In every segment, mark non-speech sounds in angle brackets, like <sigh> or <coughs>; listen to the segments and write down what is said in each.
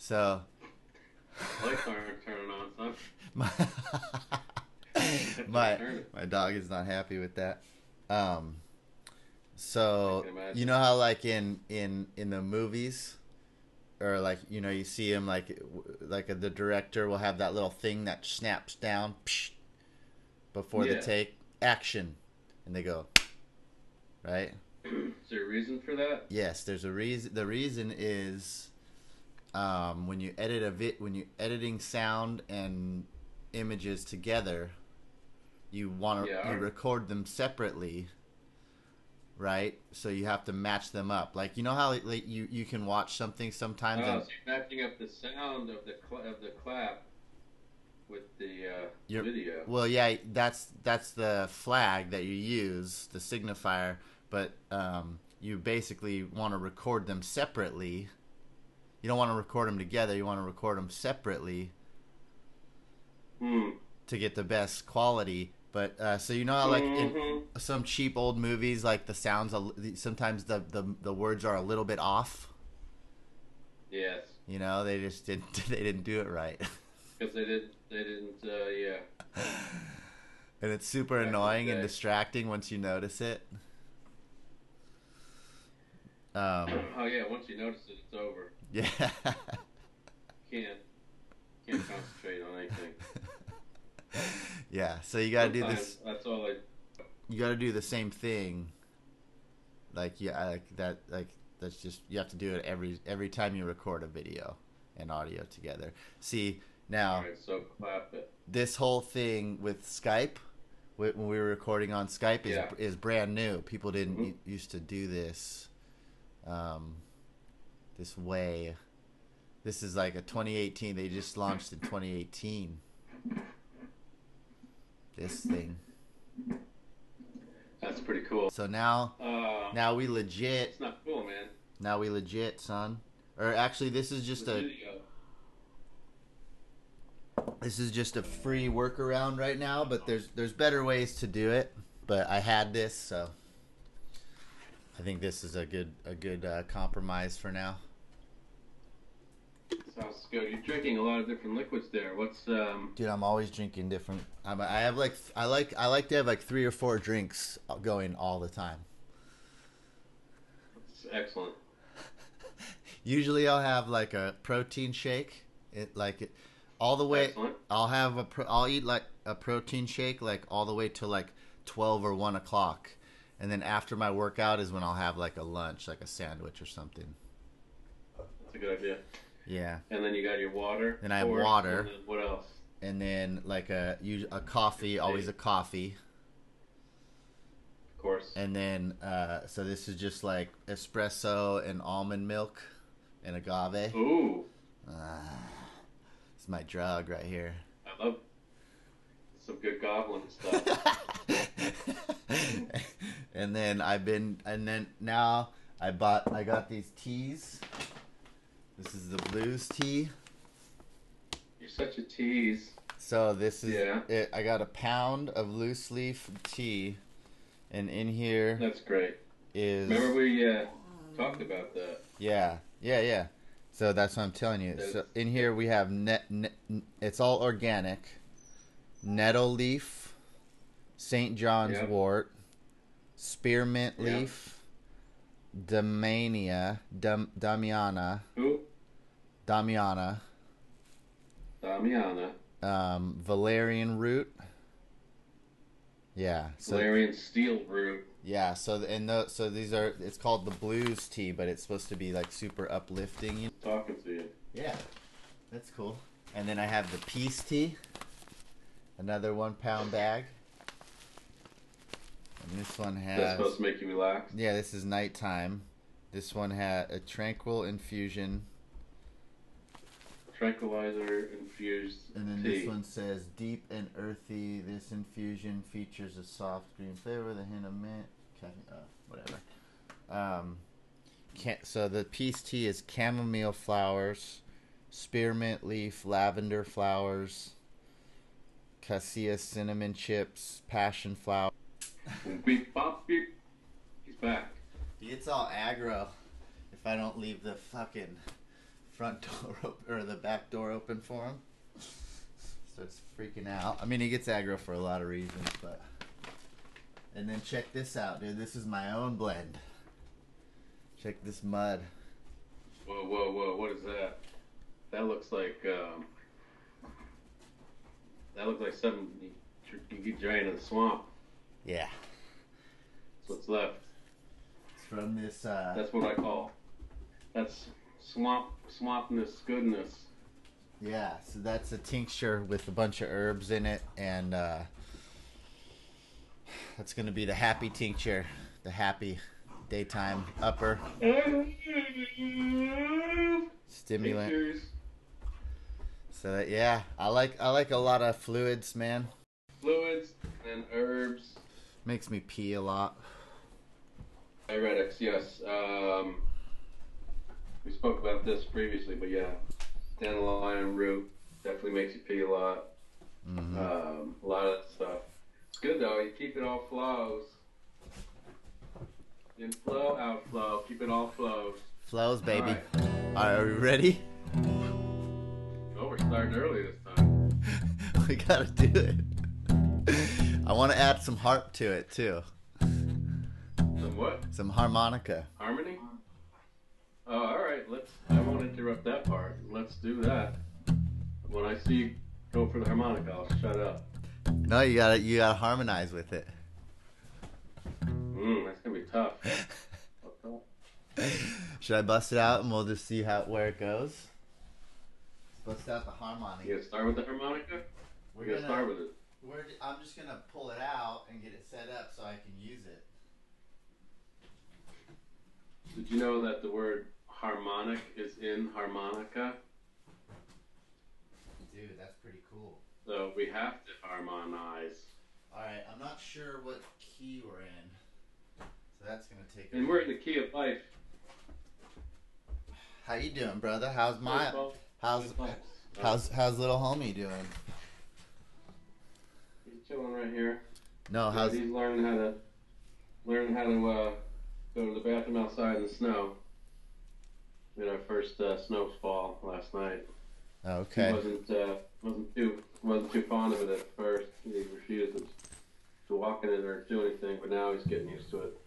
So Lights aren't turning on, son. <laughs> my my my dog is not happy with that. Um, so I can imagine. you know how like in in in the movies, or like you know you see him like like the director will have that little thing that snaps down psh, before the take action, and they go right. Is there a reason for that? Yes, there's a reason. The reason is um, when you edit a vid, when you're editing sound and images together, you want to Yeah. you record them separately, right? So you have to match them up. Like you know how like, you you can watch something sometimes. Oh, and so you're matching up the sound of the cl- of the clap with the uh, You're- video. Well, yeah, that's that's the flag that you use, the signifier. But um, you basically want to record them separately. You don't want to record them together. You want to record them separately Hmm. to get the best quality. But uh, so you know how like in Mhm. some cheap old movies, like the sounds, sometimes the, the the words are a little bit off. Yes, You know, they just didn't <laughs> they didn't do it right. <laughs> because they did. They didn't. Uh, yeah. <laughs> and it's super Back annoying and distracting once you notice it. <clears throat> Um, Oh yeah. Once you notice it, it's over. Yeah. Can't can't concentrate on anything. <laughs> yeah. So you gotta do this. That's all I. You gotta do the same thing. Like yeah, like that. Like that's just you have to do it every every time you record a video and audio together. See now. Right. So clap it. this whole thing with Skype, when we were recording on Skype, is Yeah. is brand new. People didn't Mhm. used to do this, um, this way. This is like a 2018. They just launched in 2018. This thing. That's pretty cool. So now, Uh, now we legit. it's not cool, man. Now we legit, son. Or actually, this is just a this is just a free workaround right now. But there's there's better ways to do it. But I had this, so I think this is a good a good uh, compromise for now. Sounds good. You're drinking a lot of different liquids there. What's um? Dude, I'm always drinking different. I'm, I have like I like I like to have like three or four drinks going all the time. It's excellent. <laughs> Usually, I'll have like a protein shake. It like it, all the way. Excellent. I'll have a pro, I'll eat like a protein shake like all the way till like twelve or one o'clock, and then after my workout is when I'll have like a lunch, like a sandwich or something. That's a good idea. Yeah, And then you got your water. Then I have water. and then what else? and then like a a coffee, always a coffee, Of course. and then uh, so this is just like espresso and almond milk and agave. Ooh, Ah, it's my drug right here. I love some good goblin stuff. <laughs> and then I've been, and then now I bought, I got these teas. This is the blues tea. You're such a tease. So this is, Yeah. it, I got a pound of loose leaf tea, and in here That's great. is, Remember we uh, talked about that. yeah, yeah, yeah. So that's what I'm telling you. So in here we have net, net it's all organic, nettle leaf, St. John's Yep. wort, spearmint Yep. leaf, Damania, Dam, Damiana, Who? Damiana, Damiana. um, valerian root. Yeah. So Valerian steel root. yeah. So and the, so these are it's called the blues tea, but it's supposed to be like super uplifting. You know? Talking to you. Yeah, that's cool. And then I have the peace tea, another one pound bag. And this one That's has supposed to make you relax. yeah, this is nighttime. This one had a tranquil infusion, Tranquilizer infused and then tea. this one says deep and earthy. This infusion features a soft green flavor with a hint of mint, caffeine, uh, whatever. Um, can so the peace tea is chamomile flowers, spearmint leaf, lavender flowers, cassia cinnamon chips, passion flower. Beep bop beep. He's back. It's all aggro if I don't leave the fucking front door <laughs> open, or the back door open for him. Starts freaking out. I mean, he gets aggro for a lot of reasons, but. And then check this out, dude. This is my own blend. Check this mud. Whoa, whoa, whoa! What is that? That looks like um, that looks like something you, you get drained in the swamp. Yeah. That's what's left. It's from this. Uh, That's what I call. That's swamp swampness goodness. Yeah, so that's a tincture with a bunch of herbs in it, and uh, that's going to be the happy tincture, the happy daytime upper stimulant. Pictures, So that, yeah, I like I like a lot of fluids, man. fluids, and herbs. Makes me pee a lot. Diuretics, yes. Um, we spoke about this previously, but yeah, dandelion root definitely makes you pee a lot. hmm Um, a lot of that stuff. It's good though. You keep it all flows. Inflow, outflow. Keep it all flows. Flows, baby. All All right, are we ready? Oh, we're starting early this time. <laughs> we gotta do it. I want to add some harp to it too, Some what? some harmonica. Harmony? Oh, all right. Let's. I won't interrupt that part. Let's do that. When I see you go for the harmonica, I'll shut up. No, you gotta you gotta harmonize with it. Mm, that's gonna be tough. <laughs> <laughs> Should I bust it out and we'll just see how where it goes? Bust out the harmonic. You gonna start with the harmonica? We're gonna start with it. We're, I'm just gonna pull it out and get it set up so I can use it. Did you know that the word harmonic is in harmonica? Dude, that's pretty cool. So we have to harmonize. All right, I'm not sure what key we're in, so that's gonna take. And we're in the key of life. How you doing, brother? How's my how's how's how's little homie doing? He's chilling right here. No, how's he's learning how to learn how to uh, go to the bathroom outside in the snow. We had our first uh, snowfall last night. He okay. wasn't uh, wasn't too wasn't too fond of it at first. He refused to, walk in it or do anything, but now he's getting used to it.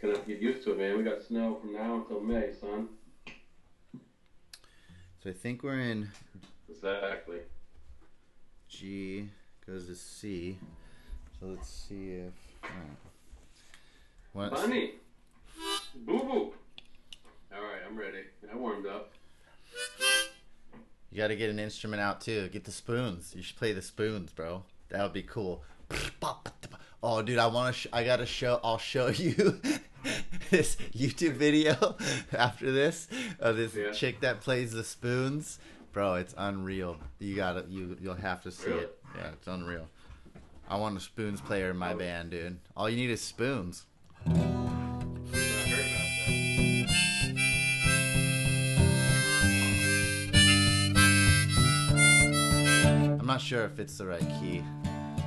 Gonna get used to it, man. We got snow from now until May, son. So I think we're in Exactly. G goes to C. So let's see if. What- Bunny. Boo boo. I'm ready. I warmed up. You got to get an instrument out too. Get the spoons. You should play the spoons, bro. That would be cool. Oh, dude, I want to. Sh- I gotta show. I'll show <laughs> you <laughs> this YouTube video <laughs> after this of this Yeah. chick that plays the spoons, bro. It's unreal. You gotta. You you'll have to see Really? it. Yeah, it's unreal. I want a spoons player in my Oh. band, dude. All you need is spoons. Not sure if it's the right key,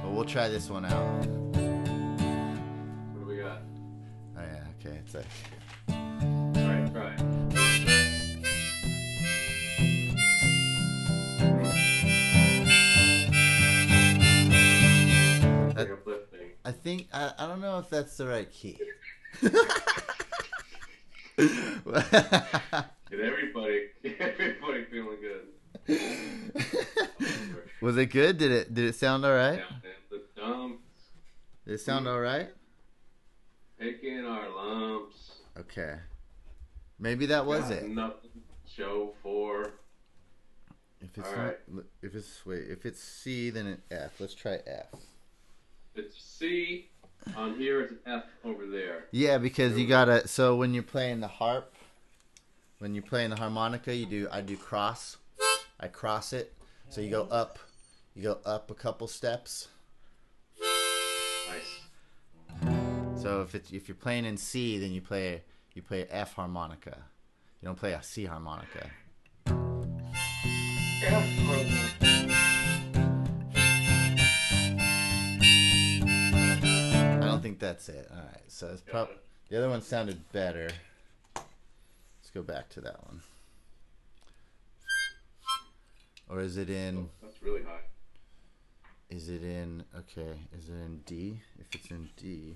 but we'll try this one out. What do we got? Oh yeah, okay. It's like. All right, try. it. Pretty uplifting. I think I, I don't know if that's the right key. <laughs> <laughs> Get everybody, get everybody feeling good. Was it good? Did it did it sound all right? Did it sound all right? taking our lumps. Okay. Maybe that was it. Nothing. Show for. If it's All not, right. if it's wait, if it's C, then it F. Let's try F. It's C on here. It's F over there. Yeah, because you gotta. So when you're playing the harp, when you're playing the harmonica, you do. I do cross. I cross it. So you go up. You go up a couple steps. Nice. So if it's if you're playing in C, then you play you play a F harmonica. You don't play a C harmonica. I don't think that's it. All right, so it's prob- the other one sounded better. Let's go back to that one. or is it in? Oh, that's really high. Is it in? Okay, is it in D? If it's in D,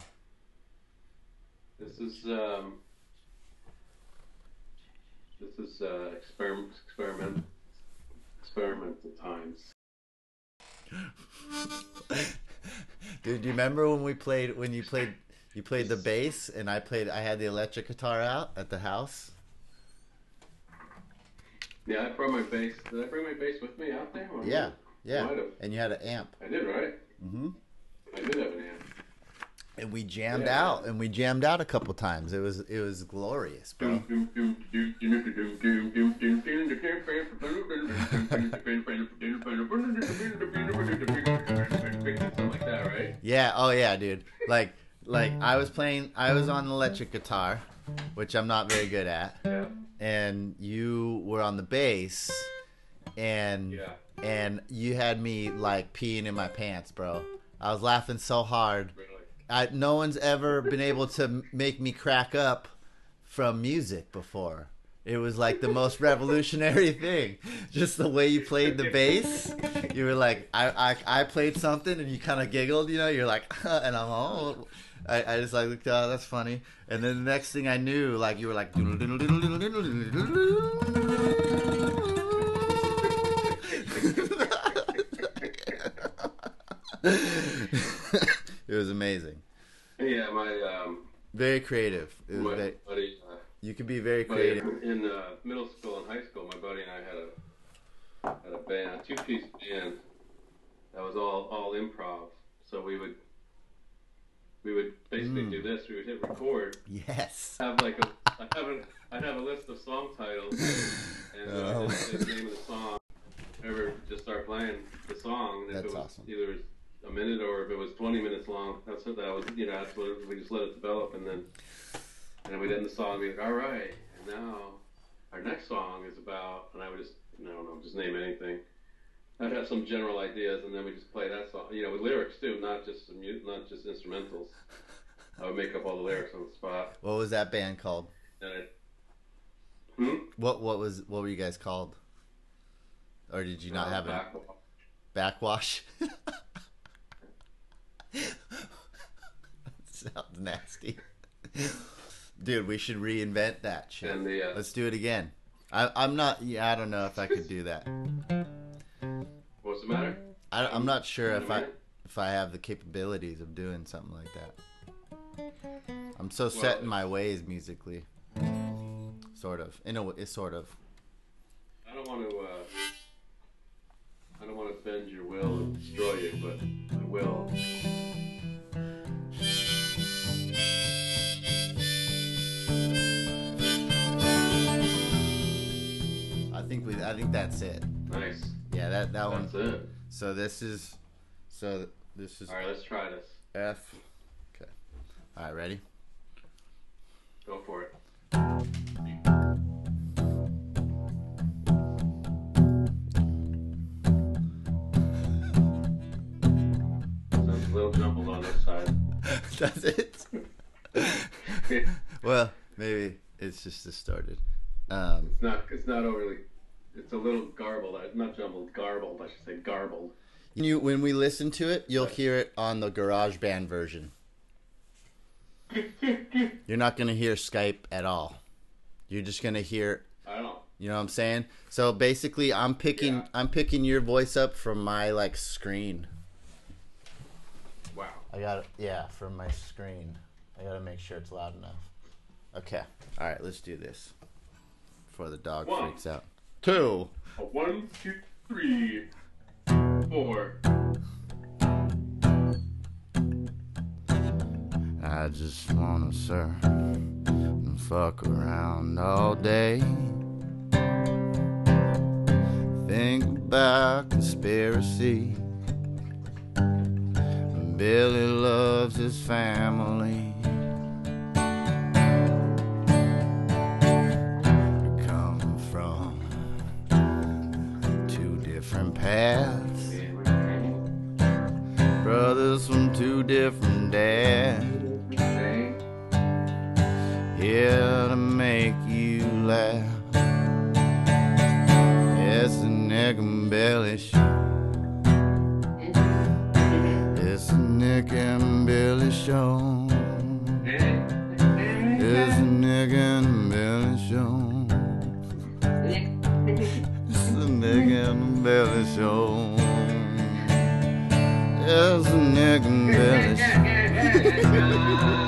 This is um. This is uh, experiment experiment experimental times. <laughs> dude, do you remember when we played when you played you played the bass and I played I had the electric guitar out at the house? Yeah, I brought my bass. Did I bring my bass with me out there? Or Yeah? Yeah. Might have. And you had an amp. I did, right? Mm-hmm. I did have an amp. And we jammed Yeah. out, and we jammed out a couple times. It was it was glorious, bro. Like that, right? Yeah. Oh yeah, dude. Like like I was playing. I was on the electric guitar, which I'm not very good at, Yeah. and you were on the bass, and Yeah. And you had me like peeing in my pants, bro. I was laughing so hard. I, no one's ever been able to make me crack up from music before. It was like the most <laughs> revolutionary thing. Just the way you played the bass. You were like, I, I, I played something and you kind of giggled, you know, you're like, and I'm all, I, I just like looked, oh, that's funny. And then the next thing I knew, like, you were like, <laughs> it was amazing. Yeah, my um, Very creative. My very, buddy, uh, you could be very creative. in uh, middle school and high school, my buddy and I had a had a band, a two piece band that was all all improv. So we would we would basically Mm. do this. We would hit record, Yes. have like a I'd have a I'd have a list of song titles <laughs> and Oh. the name of the song. Ever just start playing the song. And That's it was awesome. either a minute or if it was 20 minutes long, that's what that was. You know, that's what we just let it develop, and then and then we'd end the song and be like, all right, and now our next song is about, and I would just I don't know, just name anything. I'd have some general ideas, and then we just play that song. You know, with lyrics too, not just some not just instrumentals. I would make up all the lyrics on the spot, What was that band called? and I. Hmm. What what was what were you guys called? Or did you not Uh, have a back- backwash? <laughs> Sounds nasty. Dude, we should reinvent that shit. The uh, Let's do it again. I, I'm not. Yeah, I don't know if I could do that. what's the matter? I, I'm not sure if I if I have the capabilities of doing something like that. I'm so set in my ways musically. Sort of. In a way, sort of. I don't want to. Uh, I don't want to bend your will and destroy you, but I will. I think. I think that's it. Nice. Yeah, that that one. That's it. So this is. So this is All right, let's try this. F. Okay. All right, ready? Go for it. <laughs> Sounds a little jumbled on this side. <laughs> That's it. <laughs> well, maybe it's just distorted. Um, It's not. It's not overly. It's a little garbled. uh, Not jumbled. Garbled. I should say garbled. you when we listen to it, you'll hear it on the GarageBand version. You're not gonna hear Skype at all. You're just gonna hear. I don't. You know what I'm saying? So basically, I'm picking. Yeah. I'm picking your voice up from my like screen. Wow. I got it. Yeah, from my screen. I gotta make sure it's loud enough. Okay. All right. Let's do this before the dog One. freaks out. Two. A one, two, three, four. I just wanna surf and fuck around all day. Think about conspiracy. Billy loves his family. Paths brothers from two different dads. Here to make you laugh. Yes, the neck and belly Show. It's the Nick and Billy Show. Billy Show. The Nick and Billy Show.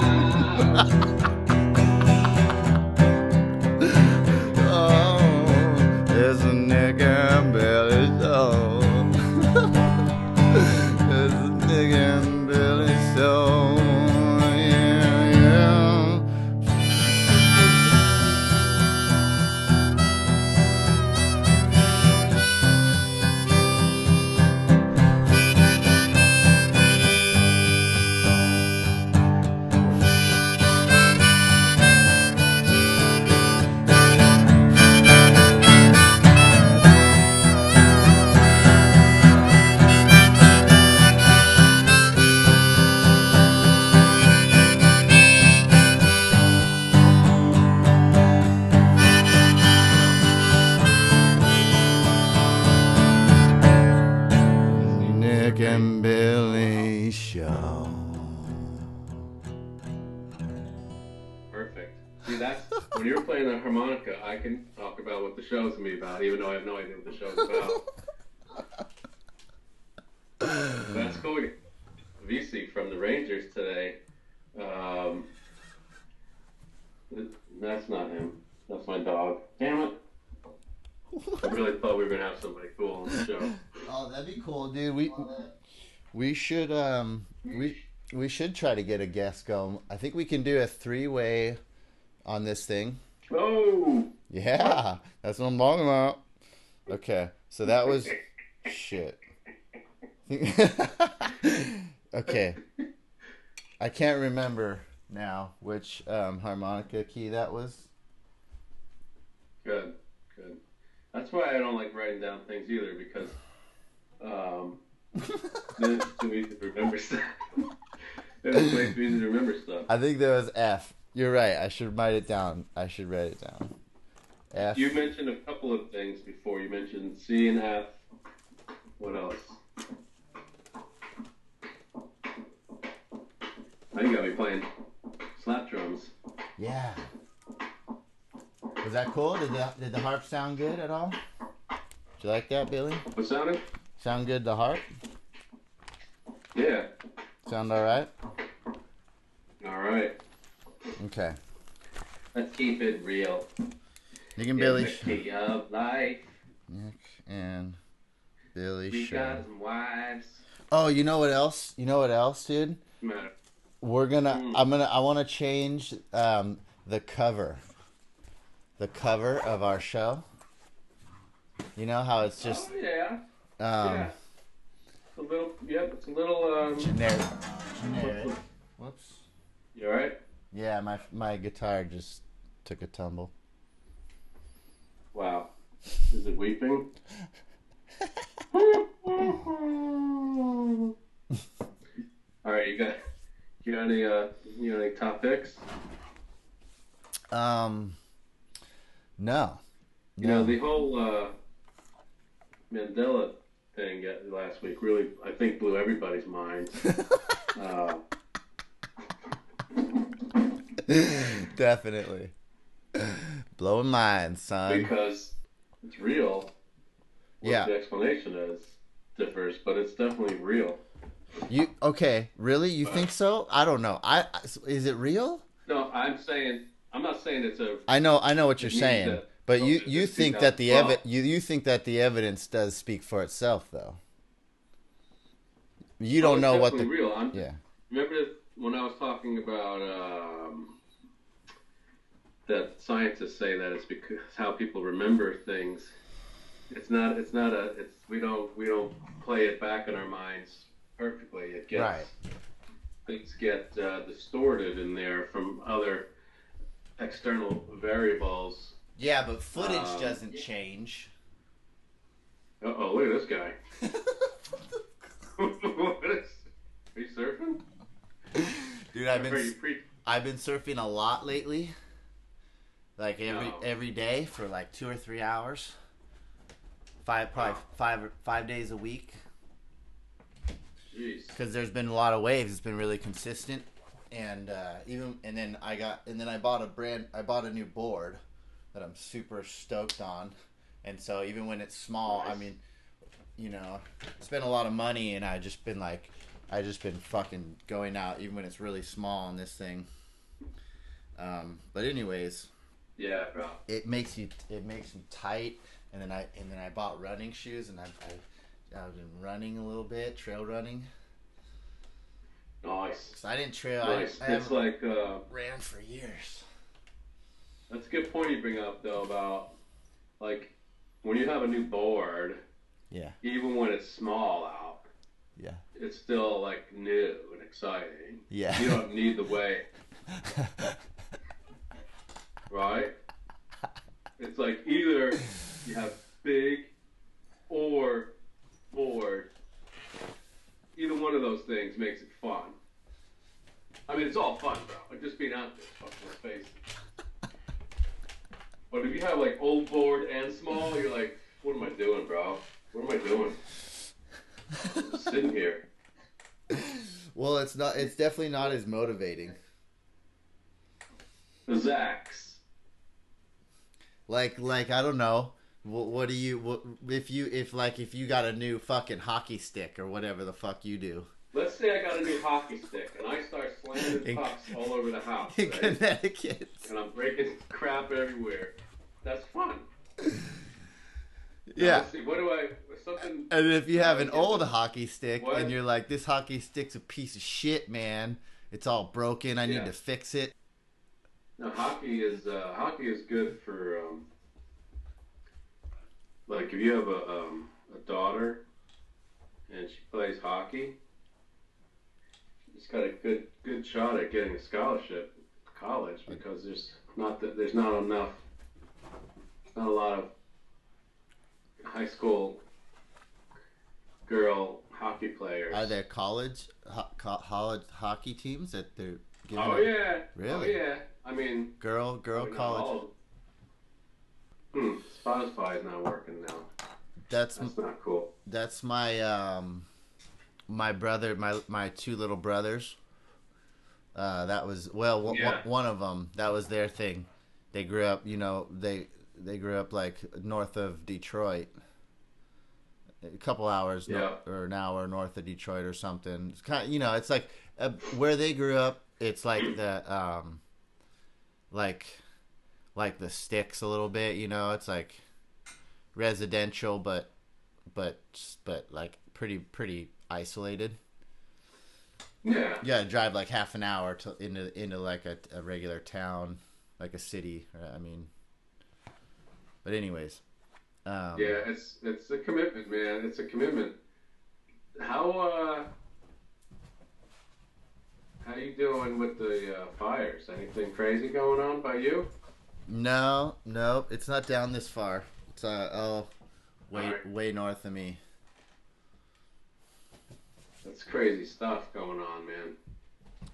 The show's about. that's cool. VC from the Rangers today. Um, that's not him. That's my dog. Damn it. I really thought we were gonna have somebody cool on the show. Oh, that'd be cool, dude. We we should um we we should try to get a guest going. I think we can do a three way on this thing. Oh, Yeah, that's what I'm talking about. Okay, so that was shit. <laughs> okay, I can't remember now which um, harmonica key that was. good, good. That's why I don't like writing down things either because um, <laughs> then it's too easy to remember stuff. <laughs> it's way too easy to remember stuff. I think there was F. You're right. I should write it down. I should write it down. F. You mentioned a couple of things before. You mentioned C and F. What else? Now you got me playing slap drums. Yeah. Was that cool? Did the did the harp sound good at all? Did you like that, Billy? What sounded? Sound good? The harp Yeah. sound all right? All right. Okay. Let's keep it real. Nick and Billy. Key of life. Nick and Billy We show. got some wives. Oh, you know what else? You know what else, dude? We're gonna. Mm. I'm gonna. I want to change um, the cover. The cover of our show. You know how it's just oh yeah. um, yeah. It's a little. Yep. It's a little. Um. generic. Generic. Whoops. You all right? Yeah, my my guitar just took a tumble. Wow. Is it weeping? <laughs> All right, you got you got any uh you got any top picks? Um, no. You know the whole uh, Mandela thing last week really I think blew everybody's mind. <laughs> uh, Definitely. Blowing minds, son. because it's real. What Yeah. the explanation is differs, but it's definitely real. You okay? Really? You think so? I don't know. I is it real? No, I'm saying I'm not saying it's a I know. I know what you're saying, that- but you you think that the evi- 2012. you you think that the evidence does speak for itself, though. You don't know what the real. I'm, yeah. Remember when I was talking about um, that scientists say that it's because how people remember things. It's not. It's not a. It's we don't we don't play it back in our minds perfectly. It gets Right. things get uh, distorted in there from other external variables. Yeah, but footage Um, doesn't change. Uh oh! Look at this guy. <laughs> <laughs> what is? Are you surfing? Dude, I've Are you been pre- I've been surfing a lot lately. Like every No. every day for like two or three hours. five probably five five days a week because there's been a lot of waves. It's been really consistent, and uh, even and then I got and then I bought a brand. I bought a new board that I'm super stoked on, and so even when it's small, I mean, you know, spent a lot of money, and I just been like, I just been fucking going out even when it's really small on this thing. Um, but anyways, Yeah, bro. it makes you it makes you tight and then i and then i bought running shoes and i've, I've, I've been running a little bit trail running Nice. so i didn't trail Nice. I, I It's like uh, ran for years that's a good point you bring up though about like when you have a new board, yeah even when it's small out, yeah it's still like new and exciting. yeah You don't need the weight, <laughs> right? It's like either you have big or board. Either one of those things makes it fun. I mean, it's all fun, bro. Like just being out there, fucking let's face. But if you have like old board and small, you're like, what am I doing, bro? What am I doing? I'm sitting here. well it's not it's definitely not as motivating The Zacks. Like like i don't know what, what do you what, if you if like if you got a new fucking hockey stick or whatever the fuck you do Let's say I got a new hockey stick and I start slamming In- pucks all over the house, in right? connecticut and I'm breaking crap everywhere. That's fun. yeah Let's see, what do I? Something. And if you have an old hockey stick What? and you're like, this hockey stick's a piece of shit, man. It's all broken. I need to fix it. No, hockey is uh, hockey is good for um, like if you have a um, a daughter and she plays hockey, she's got a good good shot at getting a scholarship to college because there's not that there's not enough not a lot of high school girl hockey players. Are there college ho- college hockey teams that they're giving Oh yeah, Really? Oh yeah. I mean, girl girl college? Hmm. Spotify is not working now. That's That's not cool. that's my um my brother my my two little brothers. Uh, that was well w- Yeah. one of them. That was their thing. They grew up, you know, they they grew up like north of Detroit. A couple hours nor- or an hour north of Detroit or something. It's kind of, you know, it's like uh, where they grew up. It's like the um, like like the sticks a little bit. You know, it's like residential, but but but like pretty pretty isolated. Yeah. You gotta drive like half an hour to into into like a, a regular town, like a city. I mean, but anyways, um, Yeah, it's it's a commitment, man. It's a commitment. How uh how you doing with the uh, fires? Anything crazy going on by you? No, no, it's not down this far. It's uh oh, way Alright. way north of me. That's crazy stuff going on, man.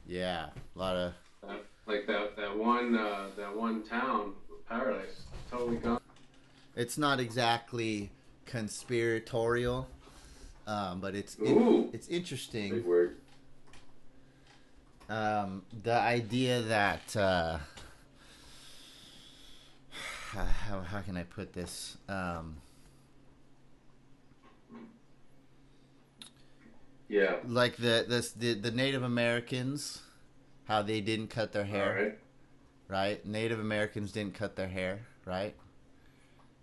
Yeah, a lot of That, like that that one uh, that one town, Paradise, totally gone. it's not exactly conspiratorial, um, but it's it's interesting. Big word. Um, the idea that uh, <sighs> how how can I put this? Um, Yeah. like the this the, the Native Americans, how they didn't cut their hair, right. right? Native Americans didn't cut their hair, right?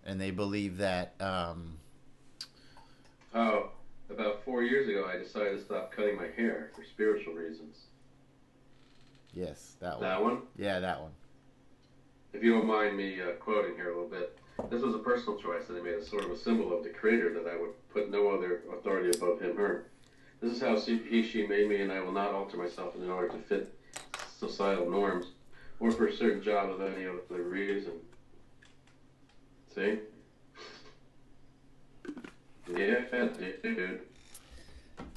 And they believe that um, Oh, about four years ago, I decided to stop cutting my hair for spiritual reasons. Yes, that one. That one. Yeah, that one. If you don't mind me uh, quoting here a little bit, this was a personal choice that I made as sort of a symbol of the Creator that I would put no other authority above Him, her. This is how He, she made me, and I will not alter myself in order to fit societal norms or for a certain job of any other reason. See? Yeah, dude.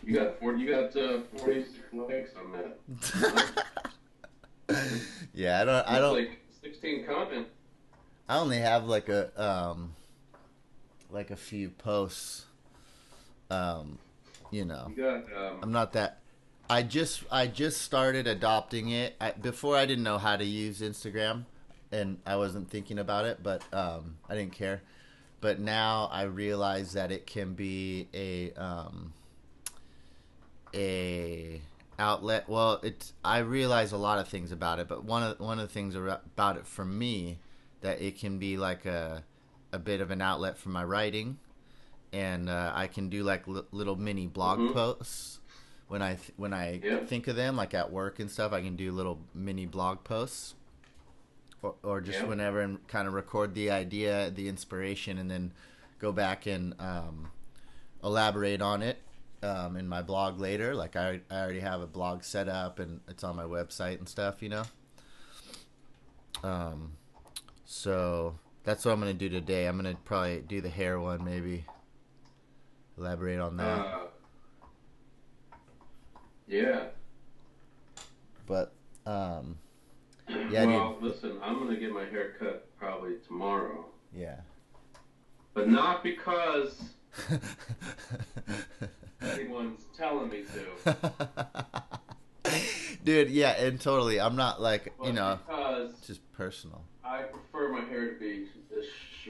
You got forty. You got uh, forty-six likes on that. <laughs> yeah, I don't. I don't. Like sixteen comment. I only have like a um like a few posts. Um, you know, You got um, I'm not that. I just I just started adopting it. I, before I didn't know how to use Instagram, and I wasn't thinking about it, but um, I didn't care. But now I realize that it can be a um, a outlet. Well, it's I realize a lot of things about it, but one of one of the things about it for me that it can be like a a bit of an outlet for my writing, and uh, I can do like li- little mini blog Mhm. posts when I th- when I Yeah. think of them, like at work and stuff. I can do little mini blog posts. Or, or just Yeah. whenever and kind of record the idea, the inspiration, and then go back and um, elaborate on it um, in my blog later. Like I, I already have a blog set up and it's on my website and stuff, you know. Um, so that's what I'm gonna do today. I'm gonna probably do the hair one, maybe elaborate on that. uh, yeah. but um, Yeah, well, listen, I'm gonna get my hair cut probably tomorrow, yeah. but not because anyone's telling me to, <laughs> Dude, yeah, and totally. I'm not like but you know, it's just personal. I prefer my hair to be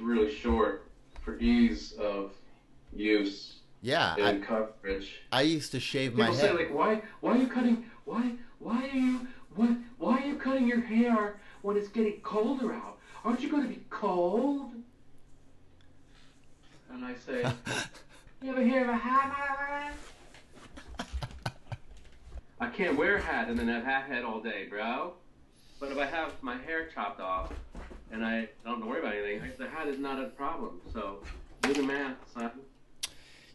really short for ease of use Yeah, I, and coverage. I used to shave my hair. People say like, why, why are you cutting? Why, why are you, what, why are you cutting your hair when it's getting colder out? Aren't you going to be cold? And I say, <laughs> you ever hear of a hat? I can't wear a hat and then have hat head all day, bro. But if I have my hair chopped off and I don't worry about anything, the hat is not a problem. So do the math, son.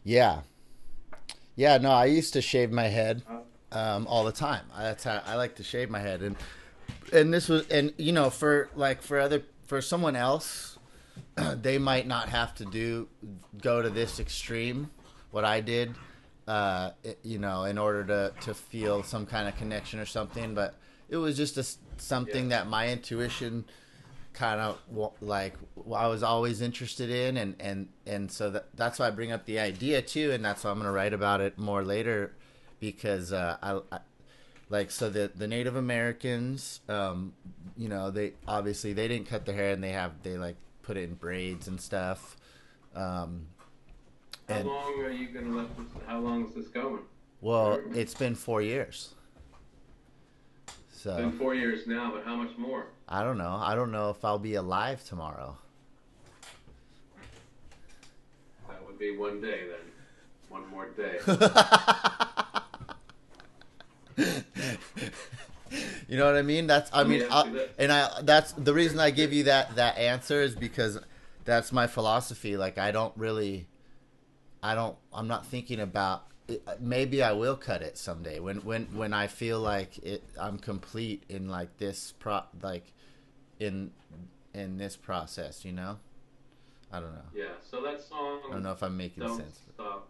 Yeah, yeah. No, I used to shave my head um, all the time. I- That's how I like to shave my head, and and this was and you know for like for other for someone else, <clears throat> they might not have to do go to this extreme. What I did, uh, it- you know, in order to to feel some kind of connection or something, but it was just a something that my intuition kind of like I was always interested in, and and and so that that's why I bring up the idea too, and that's why I'm gonna write about it more later, because uh, I, I like so the the Native Americans, um, you know, they obviously they didn't cut their hair and they have they like put it in braids and stuff. Um, How And- long are you gonna let this? How long is this going? well, it's been four years, It's so been four years now, but how much more? I don't know. I don't know if I'll be alive tomorrow. That would be one day then. One more day. <laughs> <laughs> you know what I mean? That's I mean, I, and I that's the reason I give you that that answer is because that's my philosophy. Like I don't really, I don't. I'm not thinking about. Maybe I will cut it someday when when when I feel like it. I'm complete in like this pro like in in this process. You know. I don't know. Yeah. So that song. I don't know if I'm making Don't sense. stop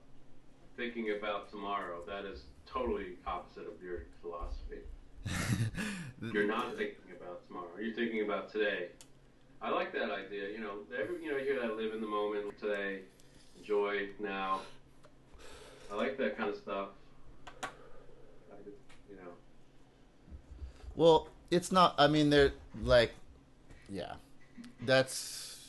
thinking about tomorrow. That is totally opposite of your philosophy. <laughs> You're not thinking about tomorrow. You're thinking about today. I like that idea. You know, every you know, you hear that live in the moment today, enjoy now. I like that kind of stuff. I you know, Well, it's not. I mean, they're like, yeah, that's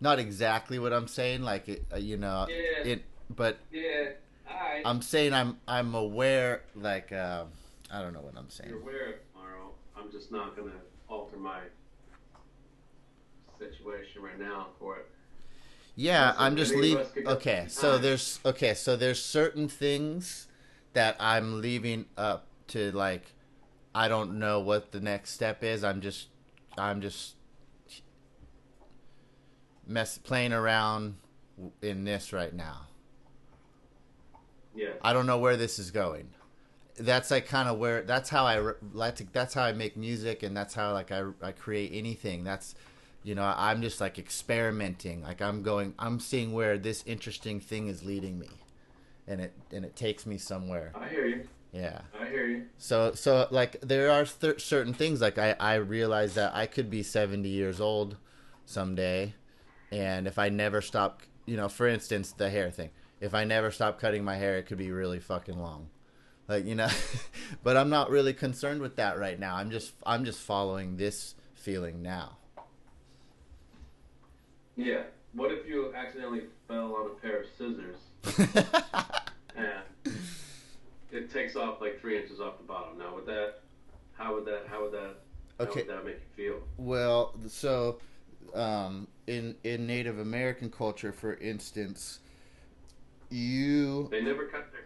not exactly what I'm saying. Like, it, uh, you know, Yeah. it. But yeah. I'm saying I'm I'm aware. Like, uh, I don't know what I'm saying. You're aware of tomorrow. I'm just not gonna alter my situation right now for it. Yeah, Listen, I'm just leaving. us could go Okay, so time. there's okay, so there's certain things that I'm leaving up to like I don't know what the next step is. I'm just I'm just mess playing around in this right now. Yeah. I don't know where this is going. That's like kind of where that's how I like that's how I make music and that's how like I I create anything. That's you know, I'm just like experimenting. Like I'm going I'm seeing where this interesting thing is leading me. And it and it takes me somewhere. I hear you. Yeah. I hear you. So so like there are th- certain things like I I realize that I could be 70 years old someday and if I never stop, you know, for instance, the hair thing. If I never stop cutting my hair, it could be really fucking long. Like you know, <laughs> but I'm not really concerned with that right now. I'm just I'm just following this feeling now. Yeah. What if you accidentally fell on a pair of scissors <laughs> and it takes off like three inches off the bottom? Now, would that? How would that? How would that? How would that make you feel? Well, so um, in in Native American culture, for instance, you They never cut their.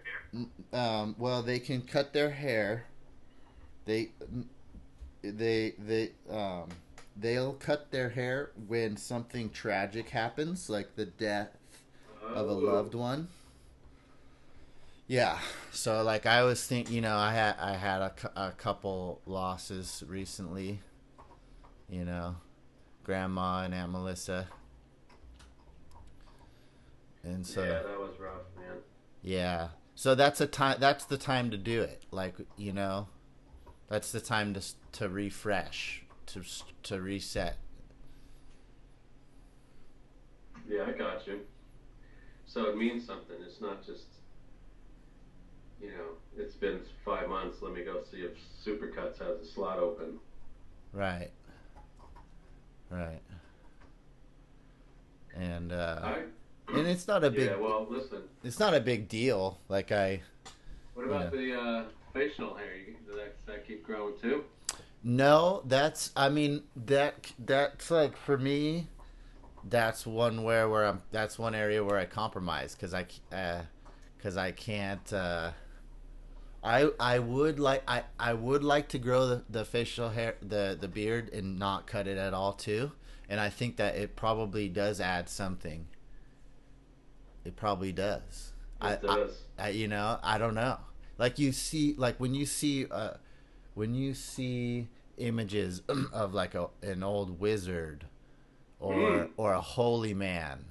Um, well they can cut their hair. They they they um, they'll cut their hair when something tragic happens, like the death of a Oh. loved one. Yeah. So like I was think, you know, I had I had a, a couple losses recently. You know, grandma and Aunt Melissa. And so yeah, that was rough, man. yeah. So that's a time that's the time to do it. Like, you know, that's the time to to refresh, to to reset. Yeah, I got you. So it means something. It's not just, you know, it's been five months. Let me go see if Supercuts has a slot open. Right. Right. And uh I, and it's not a big yeah, well, listen. it's not a big deal. Like I What about the uh, facial hair? You, does, that, does that keep growing too? no, that's I mean that that's like for me that's one where where I'm that's one area where I compromise cuz I uh cuz I can't uh I I would like I I would like to grow the, the facial hair the the beard and not cut it at all too. And I think that it probably does add something. It probably does. I, It I, does. I, you know, I don't know. Like you see, like when you see, uh, when you see images <clears throat> of like a an old wizard, or Mm. or a holy man,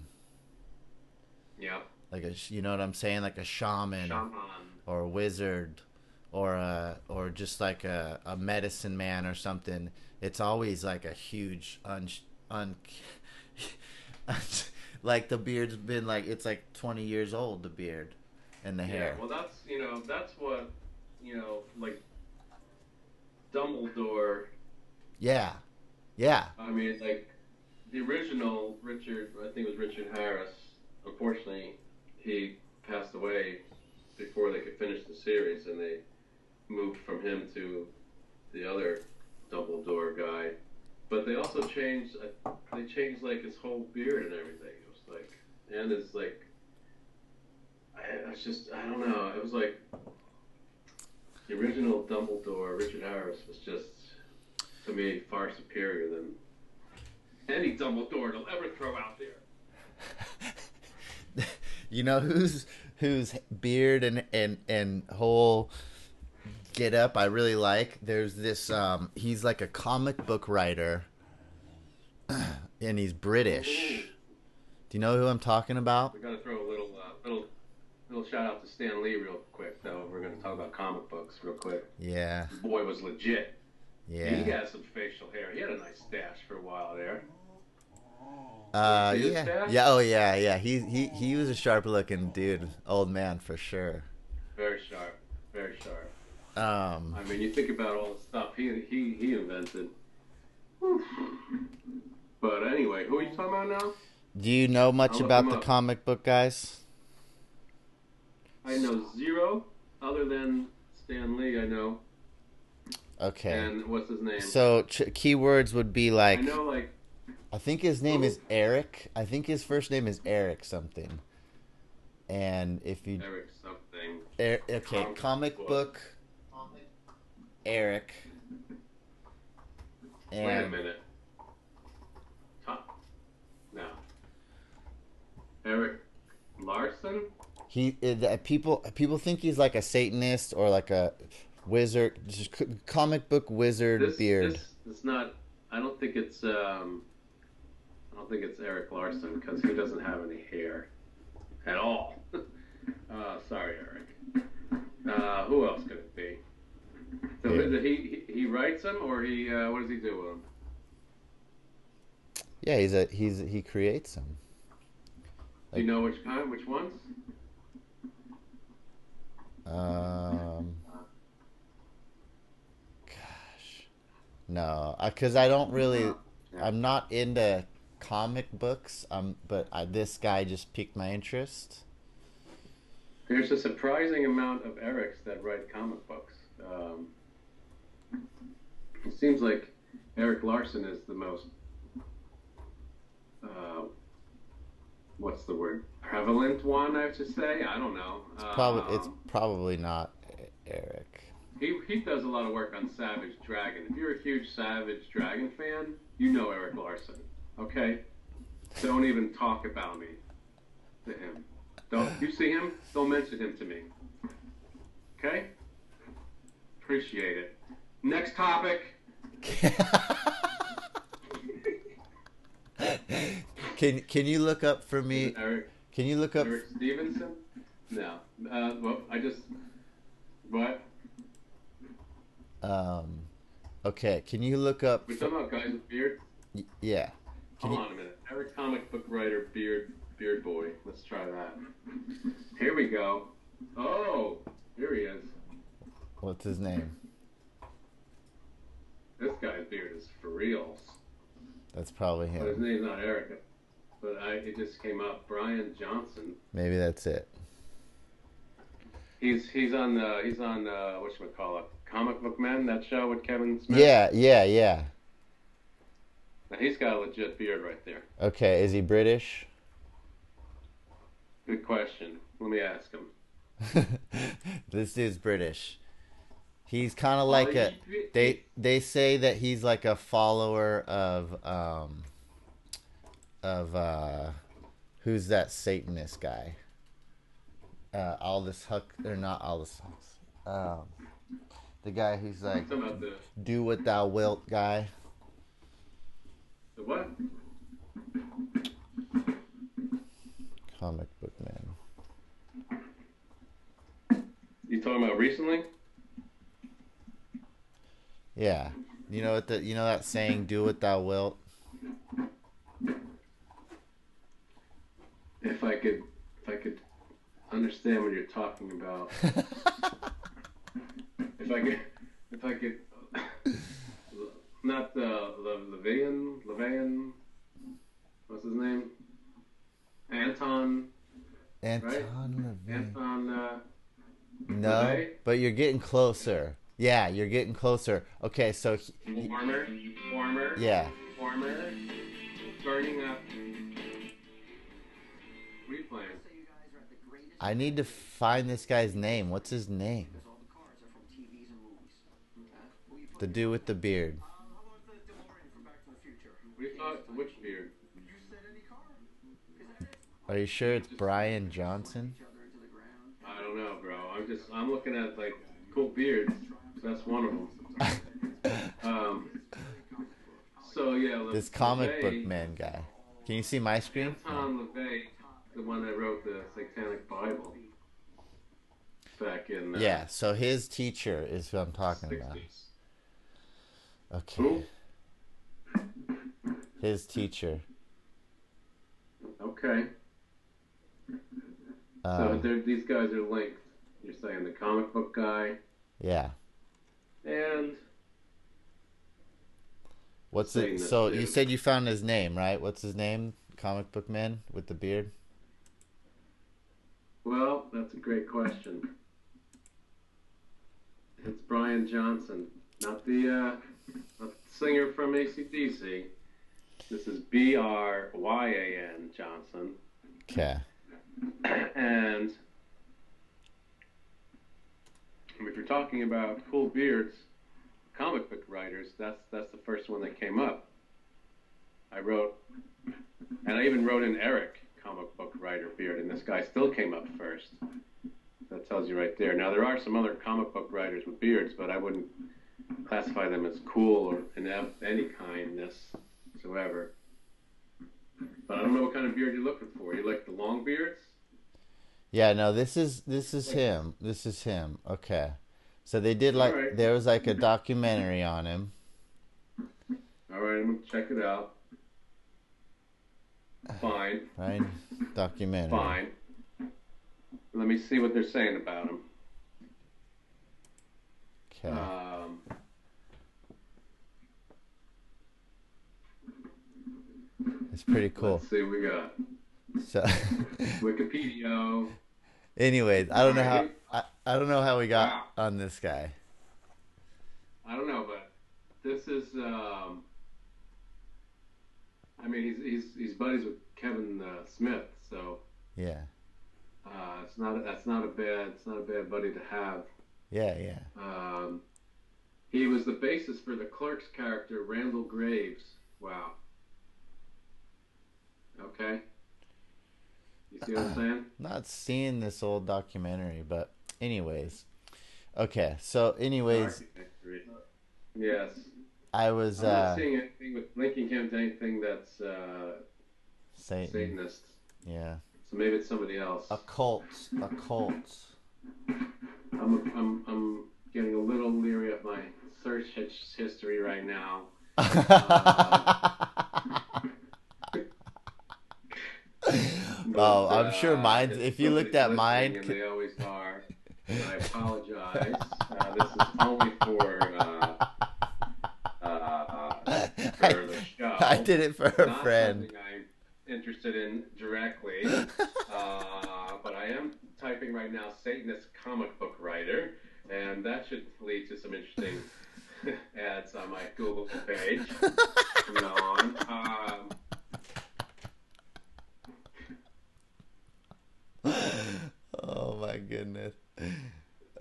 yeah. like a you know what I'm saying, like a shaman Shaman. or a wizard, or a or just like a a medicine man or something. It's always like a huge un <laughs> un. Like the beard's been like it's like 20 years old the beard and the Yeah, hair well, that's you know that's what you know like Dumbledore. Yeah. Yeah. I mean, like the original Richard. I think it was Richard Harris. Unfortunately, he passed away before they could finish the series, and they moved from him to the other Dumbledore guy. But they also changed. uh, They changed like his whole beard and everything. Was like, and it's like, I, it's just I don't know. It was like the original Dumbledore, Richard Harris, was just to me far superior than any Dumbledore they'll ever throw out there. <laughs> you know whose whose beard and and and whole get up I really like. There's this um he's like a comic book writer <clears throat> and he's British. Do you know who I'm talking about? We gotta throw a little, uh, little, little shout out to Stan Lee real quick, though. We're gonna talk about comic books real quick. Yeah. The boy was legit. Yeah. He had some facial hair. He had a nice stash for a while there. Uh yeah. stash? Yeah, oh yeah, yeah. He he he was a sharp looking dude, old man for sure. Very sharp. Very sharp. Um I mean, you think about all the stuff he he he invented. But anyway, who are you talking about now? Do you know much I'll about the up. comic book guys? I know zero, other than Stan Lee. I know, Okay. and what's his name? So ch- keywords would be like I know, like I think his name is Eric. I think his first name is Eric something. And if you Eric something. er, okay, Comic comic book. book Eric. Wait a minute. Tom. No. Erik Larsen? he uh, people people think he's like a satanist or like a wizard just comic book wizard This, beard. This, it's not. I don't think it's. Um, I don't think it's Erik Larsen because he doesn't have any hair at all. <laughs> uh, sorry, Eric. Uh, who else could it be? So Yeah. he, he he writes them or he uh, what does he do with them? Yeah, he's a he's he creates them. Do you know which kind? Which ones? Um, gosh, no, because I don't really. I'm not into comic books. Um, but I, this guy just piqued my interest. There's a surprising amount of Erics that write comic books. Um, it seems like Erik Larsen is the most. Uh, what's the word? Prevalent one, I should say. I don't know. Probably it's Um, probably not Eric. He, he does a lot of work on Savage Dragon. If you're a huge Savage Dragon fan, you know Erik Larsen. Okay? Don't even talk about me to him. Don't you see him? Don't mention him to me. Okay? Appreciate it. Next topic. <laughs> can can you look up for me? Eric Can you look up? Eric Stevenson? No. Uh, well, I just what? Um, okay, can you look up? We're talking about guys with beards. y- Yeah. Can Hold you, on a minute. Eric comic book writer, beard, beard boy. Let's try that. Here we go. Oh, here he is. what's his name? This guy's beard is for reals. That's probably But his name's not Eric. But I, it just came up. Bryan Johnson. Maybe that's it. He's he's on the he's on uh, what should we call it? Comic Book Men. That show with Kevin Smith. Yeah, yeah, yeah. Now, he's got a legit beard right there. Okay, is he British? Good question. Let me ask him. <laughs> this dude's British. He's kind of like a. They they say that he's like a follower of um. Of uh, who's that Satanist guy? Uh, Aldous Huck or not Aldous Huck? Um, the guy who's like the do what thou wilt guy. the what? Comic book man. You talking about recently? Yeah, you know what the you know that saying "do what thou wilt." If I could, if I could understand what you're talking about. <laughs> If I could, if I could, not the the Levian, Levian, what's his name? Anton, Anton Levine. Anton. Uh, No, LaVey? but you're getting closer. Yeah, you're getting closer. Okay, so he- he- Warmer, warmer, yeah, warmer, burning up. I need to find this guy's name. What's his name? The dude with the beard. Are you? Which beard? Are you sure it's Bryan Johnson? I don't know, bro. I'm just I'm looking at like cool beards. So that's one of them. <laughs> Um. So yeah, This comic book man guy. Can you see my screen? Anton LaVey, the one that wrote the Satanic Bible back in uh, Yeah, so his teacher is who I'm talking about. Okay. Who? His teacher. Okay. so Um, they're- these guys are linked. You're saying the comic book guy yeah. and What's it? So you said you found his name, right? What's his name? Comic book man with the beard. Well, that's a great question. It's Bryan Johnson, not the uh, not the singer from ACDC. This is B R Y A N Johnson. Okay. and if you're talking about cool beards, comic book writers, that's that's the first one that came up. I wrote, and I even wrote in Eric, comic book writer beard, and this guy still came up first. That tells you right there. Now there are some other comic book writers with beards, but I wouldn't classify them as cool or in any kindness whatsoever. But I don't know what kind of beard you're looking for. You like the long beards? Yeah, no, this is this is him. This is him. Okay. So they did like Alright. there was like a documentary on him. All right, I'm gonna check it out. Fine. Fine documentary. Fine. Let me see what they're saying about him. Okay. Um, it's pretty cool. Let's see what we got. So, <laughs> Wikipedia. anyways, I don't know how I, I don't know how we got Wow. on this guy. I don't know, but this is. Um, I mean, he's he's he's buddies with Kevin uh, Smith, so Yeah. uh, it's not that's not a bad it's not a bad buddy to have. Yeah, yeah. Um, he was the basis for the Clerks character Randall Graves. Wow. Okay. You see what I'm saying? <clears throat> Not seeing this old documentary, but anyways. Okay, so anyways, Yes. I was I'm not uh seeing anything with linking him to anything that's uh, Satan. Satanist. Yeah. So maybe it's somebody else. A cult. A cult. <laughs> I'm, I'm, I'm getting a little leery of my search history right now. <laughs> oh, I'm But, sure uh, mine. If you looked at mine, they always are. And I apologize. Uh, this is only for uh, uh, <laughs> I did it for a Not friend. something I'm interested in directly, <laughs> uh, but I am typing right now Satanist comic book writer, and that should lead to some interesting <laughs> ads on my Google page from now on. Um, oh my goodness. No,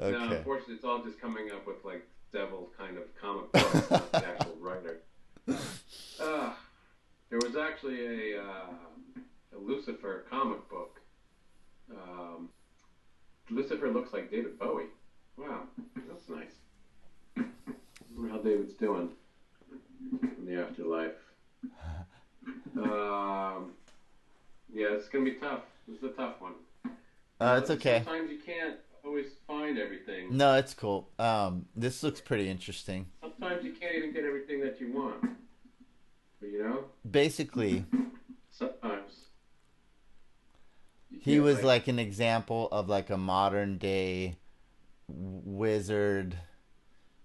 Okay. unfortunately, it's all just coming up with like devil kind of comic books, not the actual writer. Uh, there was actually a, uh, a Lucifer comic book. Um, Lucifer looks like David Bowie. Wow, that's nice. I wonder how David's doing in the afterlife. Um, yeah, it's gonna be tough. This is a tough one. Uh, it's okay. Sometimes you can't always find it's cool. Um, this looks pretty interesting. Sometimes you can't even get everything that you want. But you know, Basically, sometimes. he was like an example of like a modern day wizard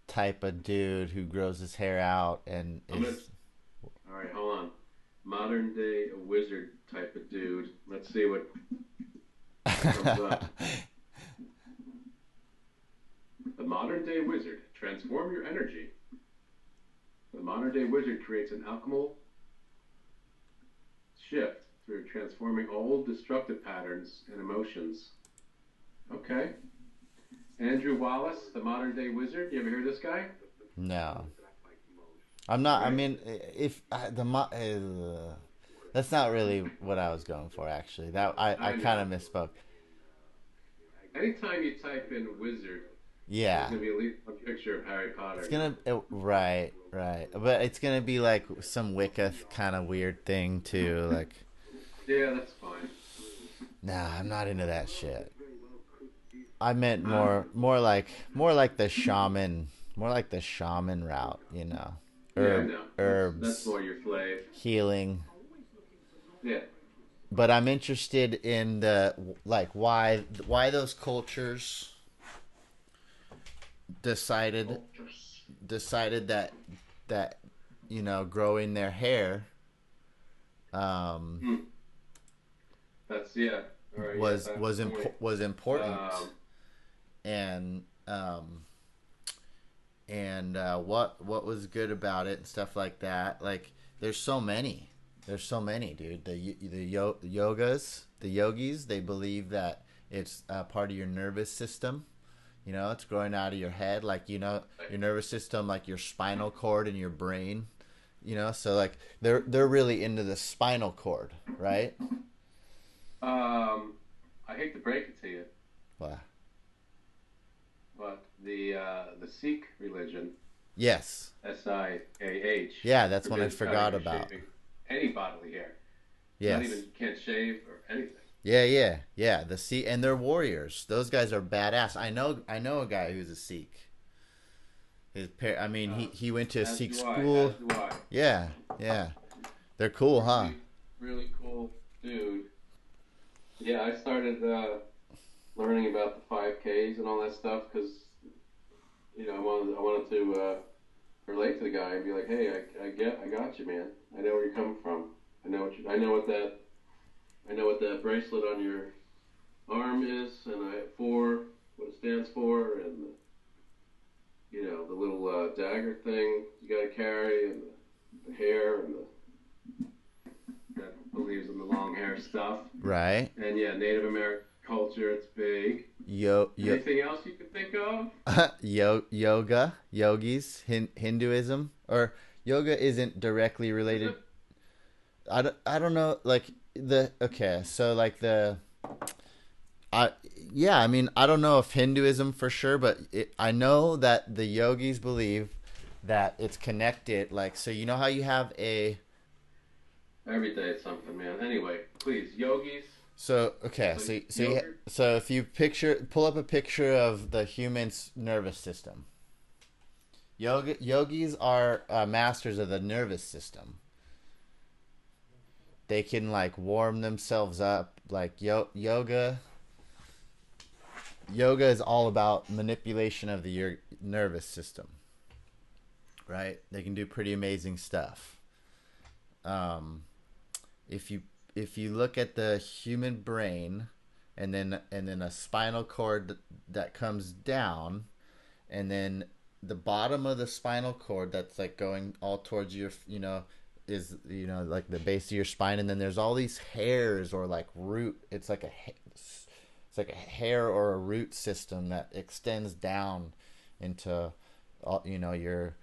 type of dude who grows his hair out and is All right, hold on. Modern day wizard type of dude. Let's see what. <laughs> Thumbs up. The modern day wizard. Transform your energy. The modern day wizard creates an alchemical shift through transforming old destructive patterns and emotions. Okay. Andrew Wallace, the modern day wizard. You ever hear this guy? no. I'm not. I mean, if uh, the mo- uh, that's not really what I was going for. Actually, that I, I I kind of misspoke. Anytime you type in wizard, Yeah, It's gonna be at least one picture of Harry Potter. it's gonna uh, right, right, but it's gonna be like some Wicca kind of weird thing too. <laughs> Like, Yeah, that's fine. nah, I'm not into that shit. I meant more, more like, more like the shaman, more like the shaman route. You know, herb, yeah, no. herbs, That's, that's more your slave. healing. Yeah. but I'm interested in the like why why those cultures decided decided that that you know growing their hair um That's yeah. Right, was yeah, that's was impo- was important. Um, and um and uh what what was good about it and stuff like that like there's so many. There's so many dude. The the yo- yogas the yogis they believe that it's uh, part of your nervous system you know it's growing out of your head like you know your nervous system like your spinal cord and your brain you know so like they're they're really into the spinal cord right um, I hate to break it to you, well, but the uh, the Sikh religion, yes S I A H. yeah that's what i forgot about Any bodily hair. yes Not even can't shave or anything. Yeah, yeah, yeah. The Sikh and they're warriors. Those guys are badass. I know. I know a guy who's a Sikh. His par- I mean, he he went to a Sikh school. I. Yeah, yeah. They're cool, huh? really cool dude. Yeah, I started uh, learning about the five Ks and all that stuff because you know I wanted I wanted to uh, relate to the guy and be like, hey, I, I get I got you, man. I know where you're coming from. I know what you, I know what that I know what that bracelet on your arm is, and I for what it stands for, and the, you know the little uh, dagger thing you got to carry, and the, the hair, and the that believes in the long hair stuff. Right. And yeah, Native American culture, it's big. Yo, yo, Anything else you can think of? <laughs> yo, yoga, yogis, hin- Hinduism, or yoga isn't directly related. I don't, I don't know, like the okay, so like the, I yeah, I mean I don't know if Hinduism for sure, but it, I know that the yogis believe that it's connected. Like so, you know how you have a Every day it's something, man. Anyway, please, yogis. So okay, so So so you, so if you picture pull up a picture of the human's nervous system. Yoga yogis are uh, masters of the nervous system. They can like warm themselves up like yo- yoga. Yoga is all about manipulation of the your nervous system. Right? They can do pretty amazing stuff. Um if you if you look at the human brain and then and then a spinal cord that, that comes down and then the bottom of the spinal cord that's like going all towards your you know is you know like the base of your spine and then there's all these hairs or like root it's like a it's like a hair or a root system that extends down into all you know your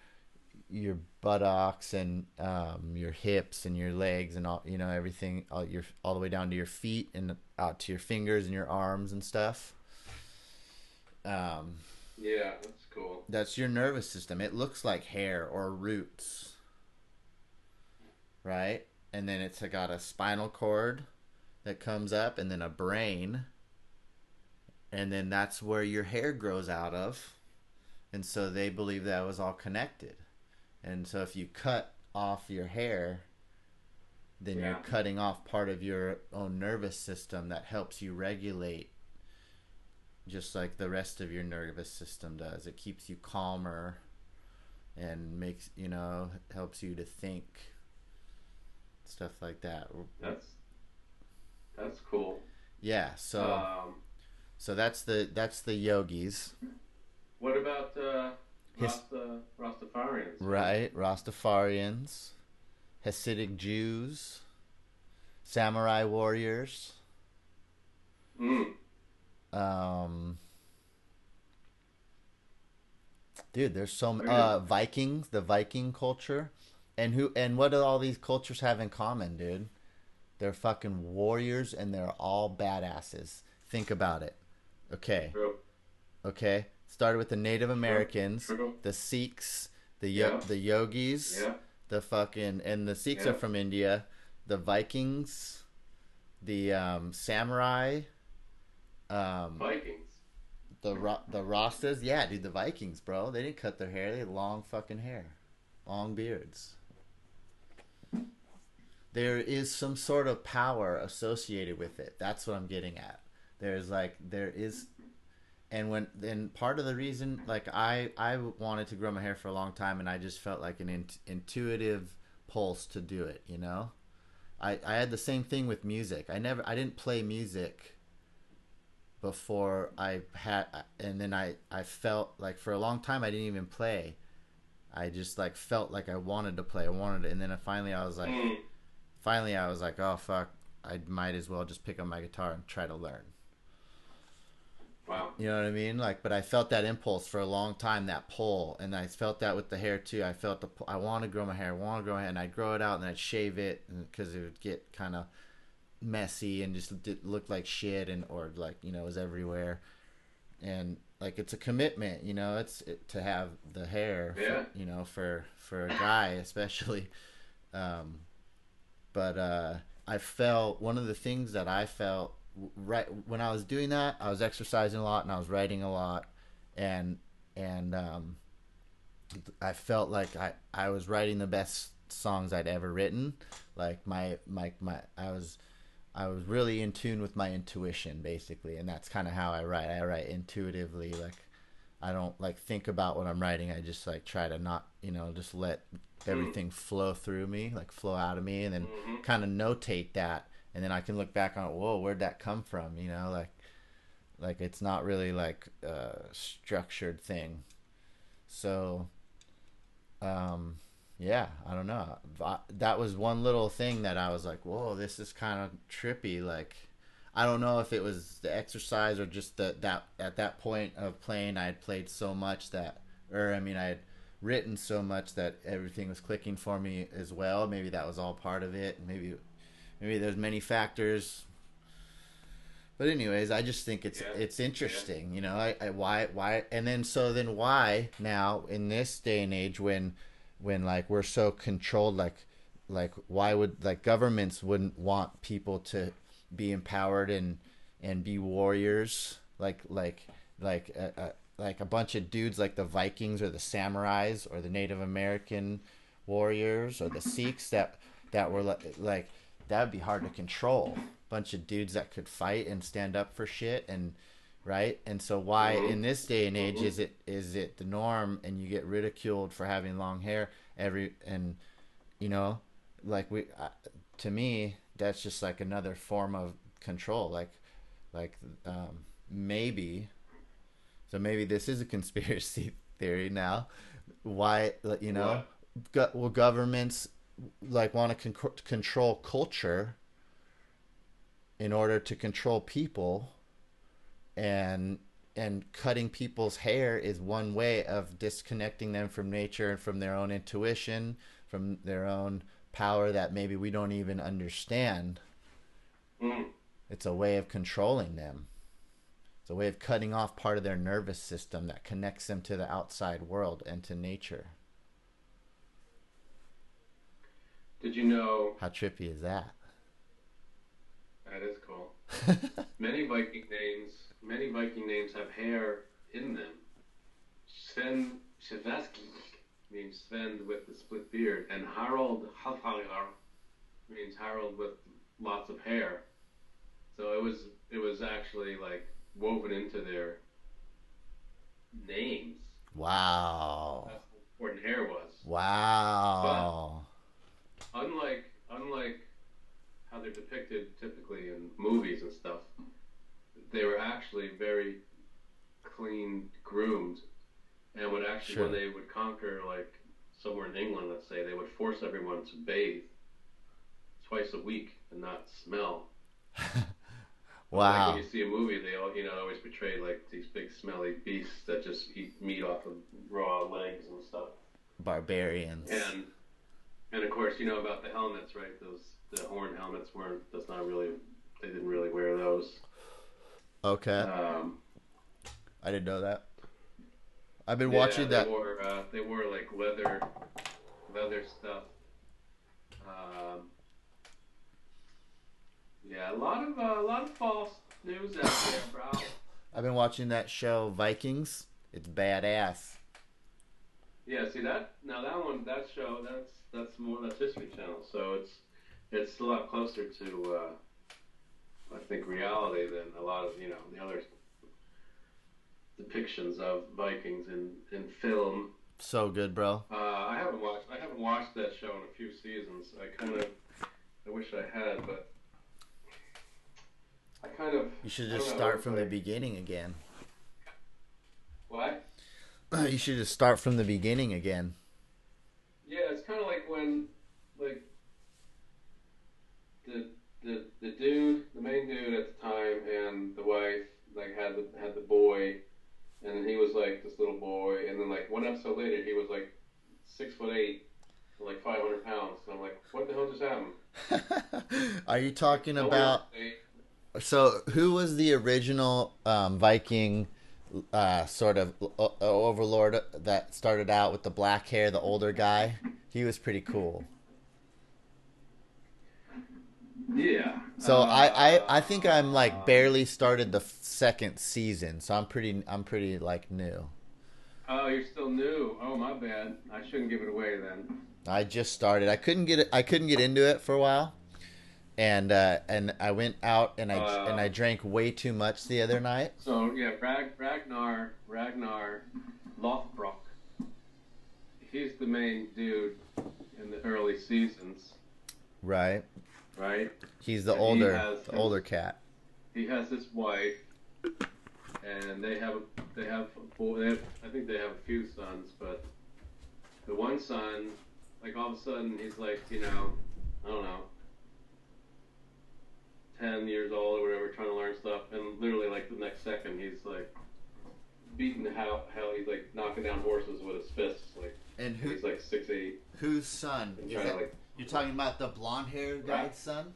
your buttocks and um, your hips and your legs and all you know everything all your all the way down to your feet and out to your fingers and your arms and stuff. Um, Yeah, that's cool. that's your nervous system. It looks like hair or roots, right? And then it's got a spinal cord that comes up, and then a brain, and then that's where your hair grows out of. And so they believe that was all connected. And so if you cut off your hair, then Yeah. you're cutting off part of your own nervous system that helps you regulate just like the rest of your nervous system does. It keeps you calmer and makes, you know, helps you to think stuff like that. That's that's cool. Yeah, so um, so that's the that's the yogis, what about uh, Rasta, Rastafarians? right? Rastafarians, Hasidic Jews, samurai warriors, Mm. um Dude, there's so Very uh Vikings, the Viking culture. And who and what do all these cultures have in common, dude? They're fucking warriors and they're all badasses. Think about it. Okay. True. Okay. Started with the Native Americans, True. the Sikhs, the yo- Yeah. the yogis, Yeah. the fucking and the Sikhs Yeah. are from India, the Vikings, the um samurai, um Vikings. the Ra- the Rastas, yeah, dude, the Vikings, bro. They didn't cut their hair; they had long fucking hair, long beards. There is some sort of power associated with it. That's what I'm getting at. There's like there is, and when then part of the reason, like I I wanted to grow my hair for a long time, and I just felt like an in- intuitive pulse to do it. You know, I I had the same thing with music. I never I didn't play music before I had, and then I I felt like for a long time I didn't even play. I just like felt like I wanted to play. I wanted it, and then I finally I was like, Mm. Finally I was like, oh fuck, I might as well just pick up my guitar and try to learn. Wow. You know what I mean? Like, but I felt that impulse for a long time, that pull, and I felt that with the hair too. I felt the pull. I want to grow my hair, I want to grow my hair, and I'd grow it out, and I'd shave it because it would get kind of messy and just looked like shit, and or like you know it was everywhere, and like it's a commitment, you know, it's it, to have the hair, Yeah. for, you know, for for a guy especially. Um, but uh, I felt one of the things that I felt right when I was doing that, I was exercising a lot and I was writing a lot, and and um, I felt like I I was writing the best songs I'd ever written. Like my my my I was I was really in tune with my intuition basically, and that's kind of how I write. I write intuitively like I don't like think about what I'm writing. I just like try to not, you know, just let everything flow through me, like flow out of me and then Mhm. kind of notate that and then I can look back on, whoa, where'd that come from? You know, like like it's not really like a structured thing. So um yeah, I don't know. That was one little thing that I was like, "Whoa, this is kind of trippy." Like, I don't know if it was the exercise or just the that at that point of playing, I had played so much that, or I mean, I had written so much that everything was clicking for me as well. Maybe that was all part of it. Maybe, maybe there's many factors. But anyways, I just think it's Yeah. it's interesting, you know. I, I why why and then so then why now in this day and age when when like we're so controlled like like why would like governments wouldn't want people to be empowered and and be warriors like like like a, a, like a bunch of dudes like the Vikings or the samurais or the Native American warriors or the Sikhs that that were like, like that would be hard to control. Bunch of dudes that could fight and stand up for shit and right? And so why in this day and age is it is it the norm and you get ridiculed for having long hair every and you know like we uh, to me that's just like another form of control like like um maybe so maybe this is a <laughs> conspiracy theory now. Why you know go, well governments like want to con- control culture in order to control people and and cutting people's hair is one way of disconnecting them from nature and from their own intuition from their own power that maybe we don't even understand Mm. it's a way of controlling them it's a way of cutting off part of their nervous system that connects them to the outside world and to nature Did you know how trippy is that that is cool? <laughs> Many Viking names, many Viking names have hair in them. Sven Shivaski means Sven with the split beard, and Harald Hafalgar means Harold with lots of hair. So it was it was actually like woven into their names. wow That's how important hair was. wow But unlike unlike how they're depicted typically in movies and stuff, they were actually very clean groomed, and would actually when they would conquer like somewhere in England, let's say, they would force everyone to bathe twice a week and not smell. <laughs> Like wow when you see a movie, they all you know always portray like these big smelly beasts that just eat meat off of raw legs and stuff. barbarians And and of course, you know about the helmets, right? Those the horn helmets weren't. That's not really. They didn't really wear those. okay Um, i didn't know that i've been yeah, watching they that Wore, uh, they wore like leather, leather stuff. Um, yeah, a lot of uh, a lot of false news out there, bro. i've been watching that show vikings it's badass Yeah, see that now that one that show that's that's more that's History Channel, so it's it's a lot closer to uh, I think reality than a lot of you know the other depictions of Vikings in in film. so good bro Uh, I haven't watched I haven't watched that show in a few seasons. I kind of I wish I had, but I kind of you should just know, start from the beginning again what. <clears throat> you should just start from the beginning again Yeah, it's kind of like when, like, the the the dude, the main dude at the time, and the wife, like, had the had the boy, and then he was like this little boy, and then like one episode later, he was like six foot eight, like five hundred pounds, and I'm like, what the hell just happened? <laughs> are you talking about. So, who was the original um, Viking uh, sort of uh, overlord that started out with the black hair, the older guy? He was pretty cool. Yeah. So Uh, I, I, I think I'm like barely started the second season, so I'm pretty I'm pretty like new. Oh, you're still new. Oh, my bad. I shouldn't give it away then. I just started. I couldn't get it. I couldn't get into it for a while, and uh, and I went out and I Uh. and I drank way too much the other night. So yeah, Rag, Ragnar Ragnar Lothbrok. He's the main dude in the early seasons, Right. Right? He's the And he older has the his- older cat. He has his wife, and they have they have a boy. They have, I think they have a few sons, but the one son, like all of a sudden, he's like you know, I don't know, ten years old or whatever, trying to learn stuff, and literally like the next second, he's like beating how hell he's like knocking down horses with his fists, like And who he's like six eight, whose son? Is trying to that- like you're talking about the blonde haired Right. guy's son?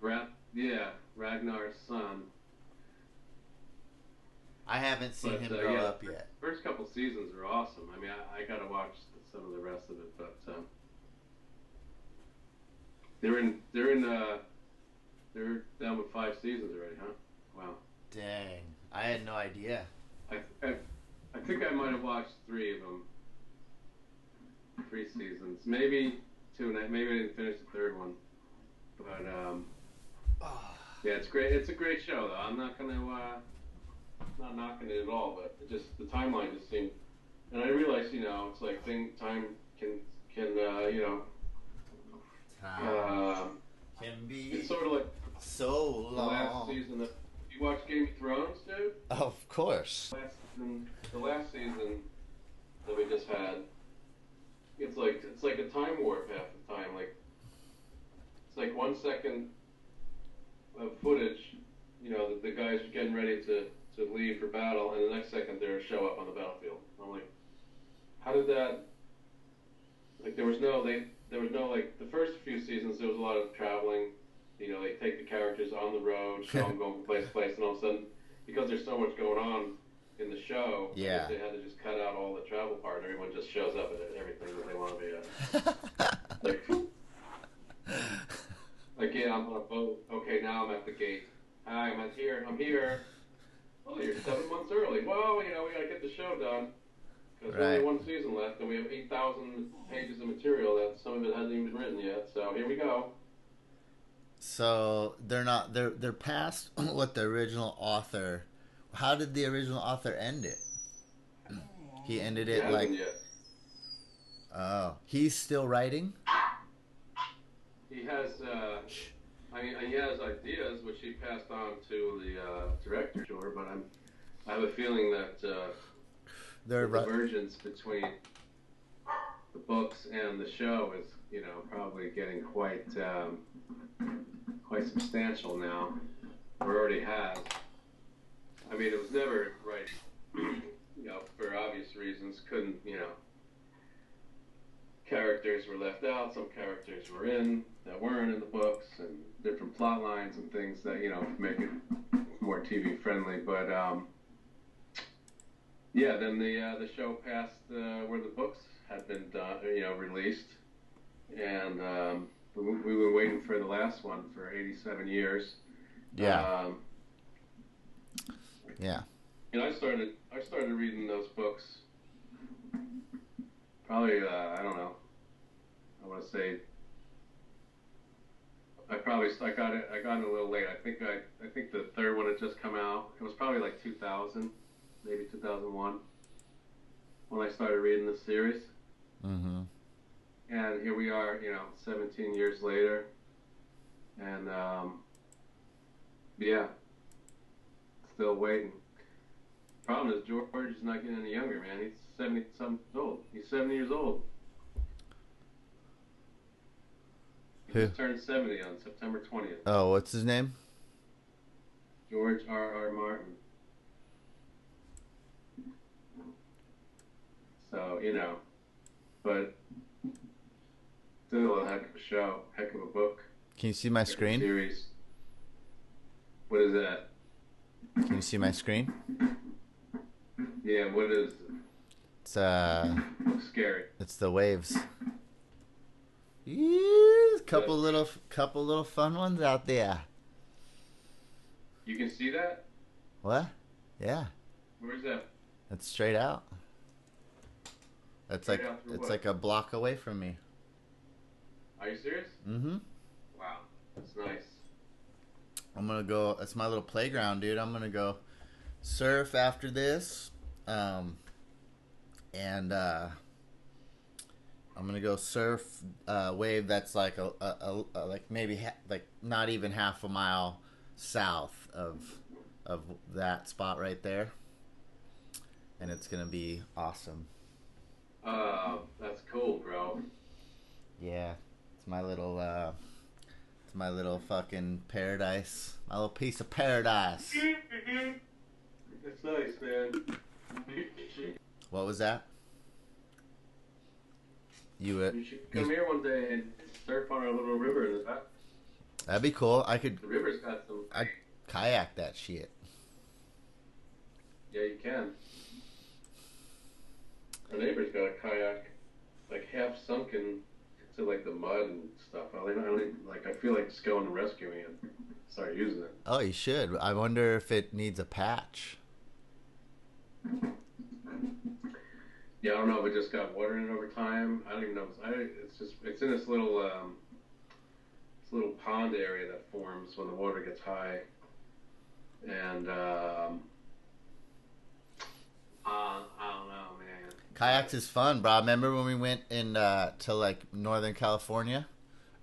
Ra- yeah, Ragnar's son. I haven't seen But, him uh, grow yeah. up yet. First couple seasons are awesome. I mean, I, I gotta watch some of the rest of it, but um, they're in they're in uh, they're down with five seasons already, huh? Wow. Dang, I had no idea. I I, I think I might have watched three of them, three seasons, maybe two, and I, maybe I didn't finish the third one, but um, <sighs> yeah, it's great. It's a great show, though. I'm not gonna uh, not knocking it at all, but it just the timeline just seemed, and I realized, you know, it's like thing time can can uh, you know, Time uh, can be it's sort of like so the last long. season of. You watch Game of Thrones, dude? Of course. last season, the last season that we just had, it's like it's like a time warp half the time. Like it's like one second of footage, you know, the, the guys are getting ready to to leave for battle, and the next second they show up on the battlefield. I'm like, how did that? Like there was no they there was no like the first few seasons there was a lot of traveling. You know, they take the characters on the road, <laughs> show them going from place to place, and all of a sudden, because there's so much going on in the show, Yeah. they had to just cut out all the travel part. and Everyone just shows up at everything that they want to be at. <laughs> <laughs> Like, yeah, I'm on a boat. Okay, now I'm at the gate. Hi, I'm at here. I'm here. Oh, you're seven months early. Well, you know, we gotta get the show done. Because there's only one season left, and we have 8,000 pages of material that some of it hasn't even been written yet. So here we go. so they're not they're they're past <clears throat> what the original author. How did the original author end it? He ended it hasn't like oh he's still writing. He has, uh, I mean, he has ideas which he passed on to the uh, director, sure, but I'm, I have a feeling that uh, They're the divergence between the books and the show is, you know, probably getting quite, um, quite substantial now, or already has. I mean, it was never right, <clears throat> you know, for obvious reasons. Couldn't, you know, characters were left out. Some characters were in that weren't in the books, and different plot lines and things that you know make it more TV friendly. But um, yeah, then the uh, the show passed uh, where the books had been done, you know, released, and um, we, we were waiting for the last one for 87 years. yeah Um, yeah you know, I started I started reading those books probably uh, I don't know. I want to say I probably I got it I got it a little late. I think I I think the third one had just come out. It was probably like 2000, maybe 2001 when I started reading the series. mm-hmm. And here we are, you know, 17 years later. And, um, yeah, still waiting. Problem is, George is not getting any younger, man. He's 70 something years old. He's 70 years old. He just turned 70 on September 20th. Oh, what's his name? George R. R. Martin. So, you know, but still a heck of a show, heck of a book. Can you see my heck of a screen? Series. What is that? Can you see my screen? Yeah, what is It's uh looks scary. it's the waves. Yeah, couple little couple little fun ones out there. You can see that? What? Yeah, Where's that? it's straight out. That's Right like out it's what? like a block away from me. Are you serious? Mm-hmm. Wow, that's nice. I'm gonna go. That's my little playground, dude. I'm gonna go surf after this, um, and uh, I'm gonna go surf a wave that's like a, a, a, like maybe ha- like not even half a mile south of of that spot right there, and it's gonna be awesome. Uh, that's cool, bro. Yeah, it's my little uh, my little fucking paradise, my little piece of paradise. It's nice, man. What was that? You uh, You should come here one day and surf on our little river in the back. that'd be cool. I could The river's got some. I- kayak that shit. Yeah, you can. Our neighbor's got a kayak, like half sunken into like the mud and stuff. I don't, I don't like. I feel like just going and rescuing it. Start using it. Oh, you should. I wonder if it needs a patch. Yeah, I don't know if it just got water in it over time. I don't even know. It's, I, it's just it's in this little um, this little pond area that forms when the water gets high, and um, uh, I don't know, man. Kayaks is fun, bro. Remember when we went in uh, to like Northern California,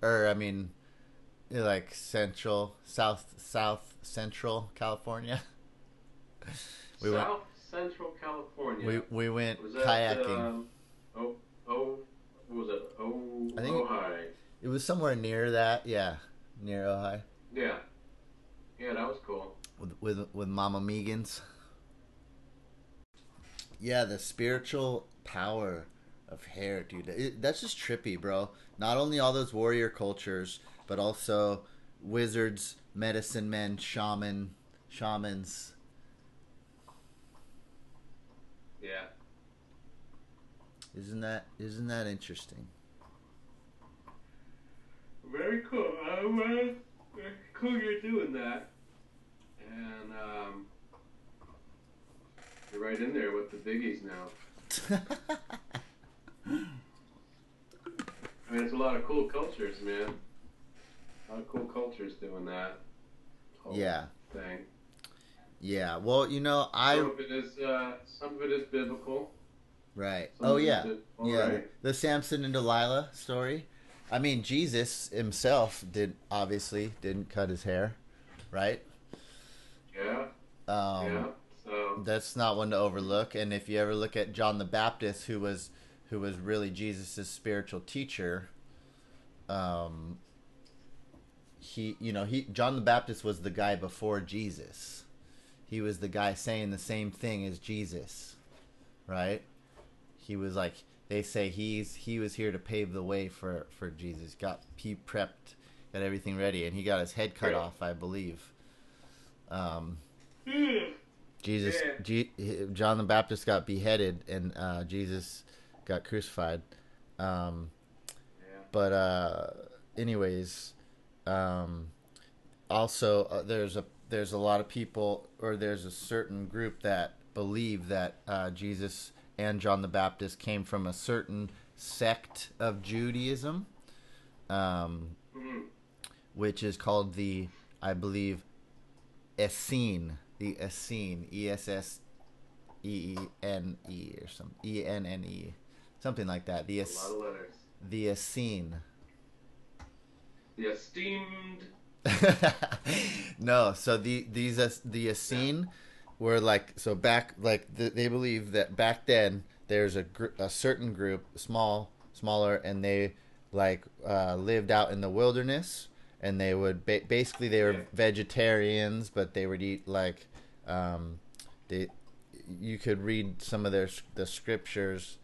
or I mean, like Central, South, South Central California. <laughs> we went. South Central California. We we went was that kayaking. Um, oh, oh, what was it? Oh, I think- Ojai. It was somewhere near that, yeah, near Ojai, Yeah, yeah, that was cool. with with with Mama Megans. Yeah, the spiritual power of hair, dude. It, that's just trippy, bro. Not only all those warrior cultures, but also wizards, medicine men, shaman, shamans. Yeah. Isn't that isn't that interesting? Very cool. Um, uh, cool you're doing that. And um, you're right in there with the biggies now. I mean, it's a lot of cool cultures, man. A lot of cool cultures doing that. whole yeah, Thing. yeah. Well, you know, I. Some of it is, uh, some of it is biblical. right. Some Oh yeah, yeah. right. The Samson and Delilah story. I mean, Jesus himself did obviously didn't cut his hair, right? Yeah. Um, yeah. That's not one to overlook. And if you ever look at John the Baptist, who was who was really Jesus' spiritual teacher, um, he you know he John the Baptist was the guy before Jesus. He was the guy saying the same thing as Jesus, right? He was like they say he's he was here to pave the way for for Jesus. Got he prepped, got everything ready, and he got his head cut Right. off, I believe. Um, Hmm. Jesus, Yeah. G- John the Baptist got beheaded, and uh, Jesus got crucified. Um, Yeah. but uh, anyways, um, also uh, there's a there's a lot of people, or there's a certain group that believe that uh, Jesus and John the Baptist came from a certain sect of Judaism, um, Mhm. which is called the, I believe, Essene, the Essene, E S S E E N E or some E N N E, something like that. The A Es- lot of letters. the Essene. The esteemed. <laughs> no, so the these the Essene were like so back like th they believe that back then there's a gr- a certain group small smaller and they like uh, lived out in the wilderness and they would ba- basically they were Yeah. vegetarians but they would eat like um, they you could read some of their the scriptures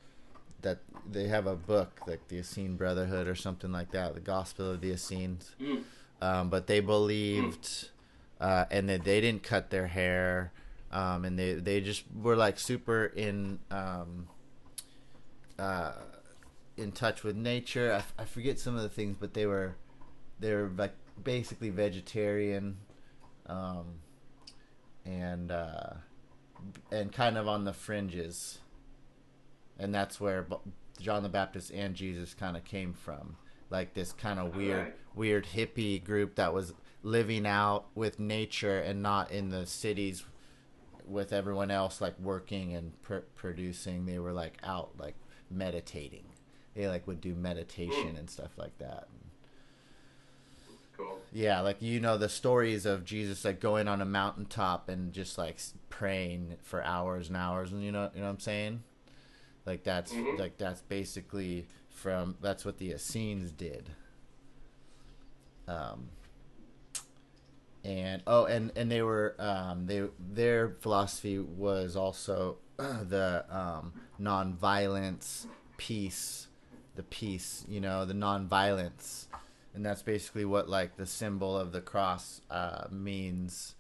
that they have a book like the Essene Brotherhood or something like that the Gospel of the Essenes Mm. um, but they believed, uh, and that they didn't cut their hair, um, and they they just were like super in um, uh, in touch with nature. I, f- I forget some of the things, but they were they were like basically vegetarian, um, and uh, and kind of on the fringes. and that's where John the Baptist and Jesus kind of came from, like this kind of weird, Right. weird hippie group that was living out with nature and not in the cities with everyone else like working and pr- producing. They were like out like meditating. They like would do meditation and stuff like that. Cool. Yeah, like you know the stories of Jesus like going on a mountaintop and just like praying for hours and hours, and you know, you know what I'm saying? Like that's Mhm. like that's basically from that's what the Essenes did. Um. And oh, and and they were um they their philosophy was also <clears throat> the um non-violence, peace, the peace, you know, the non-violence and that's basically what like the symbol of the cross uh, means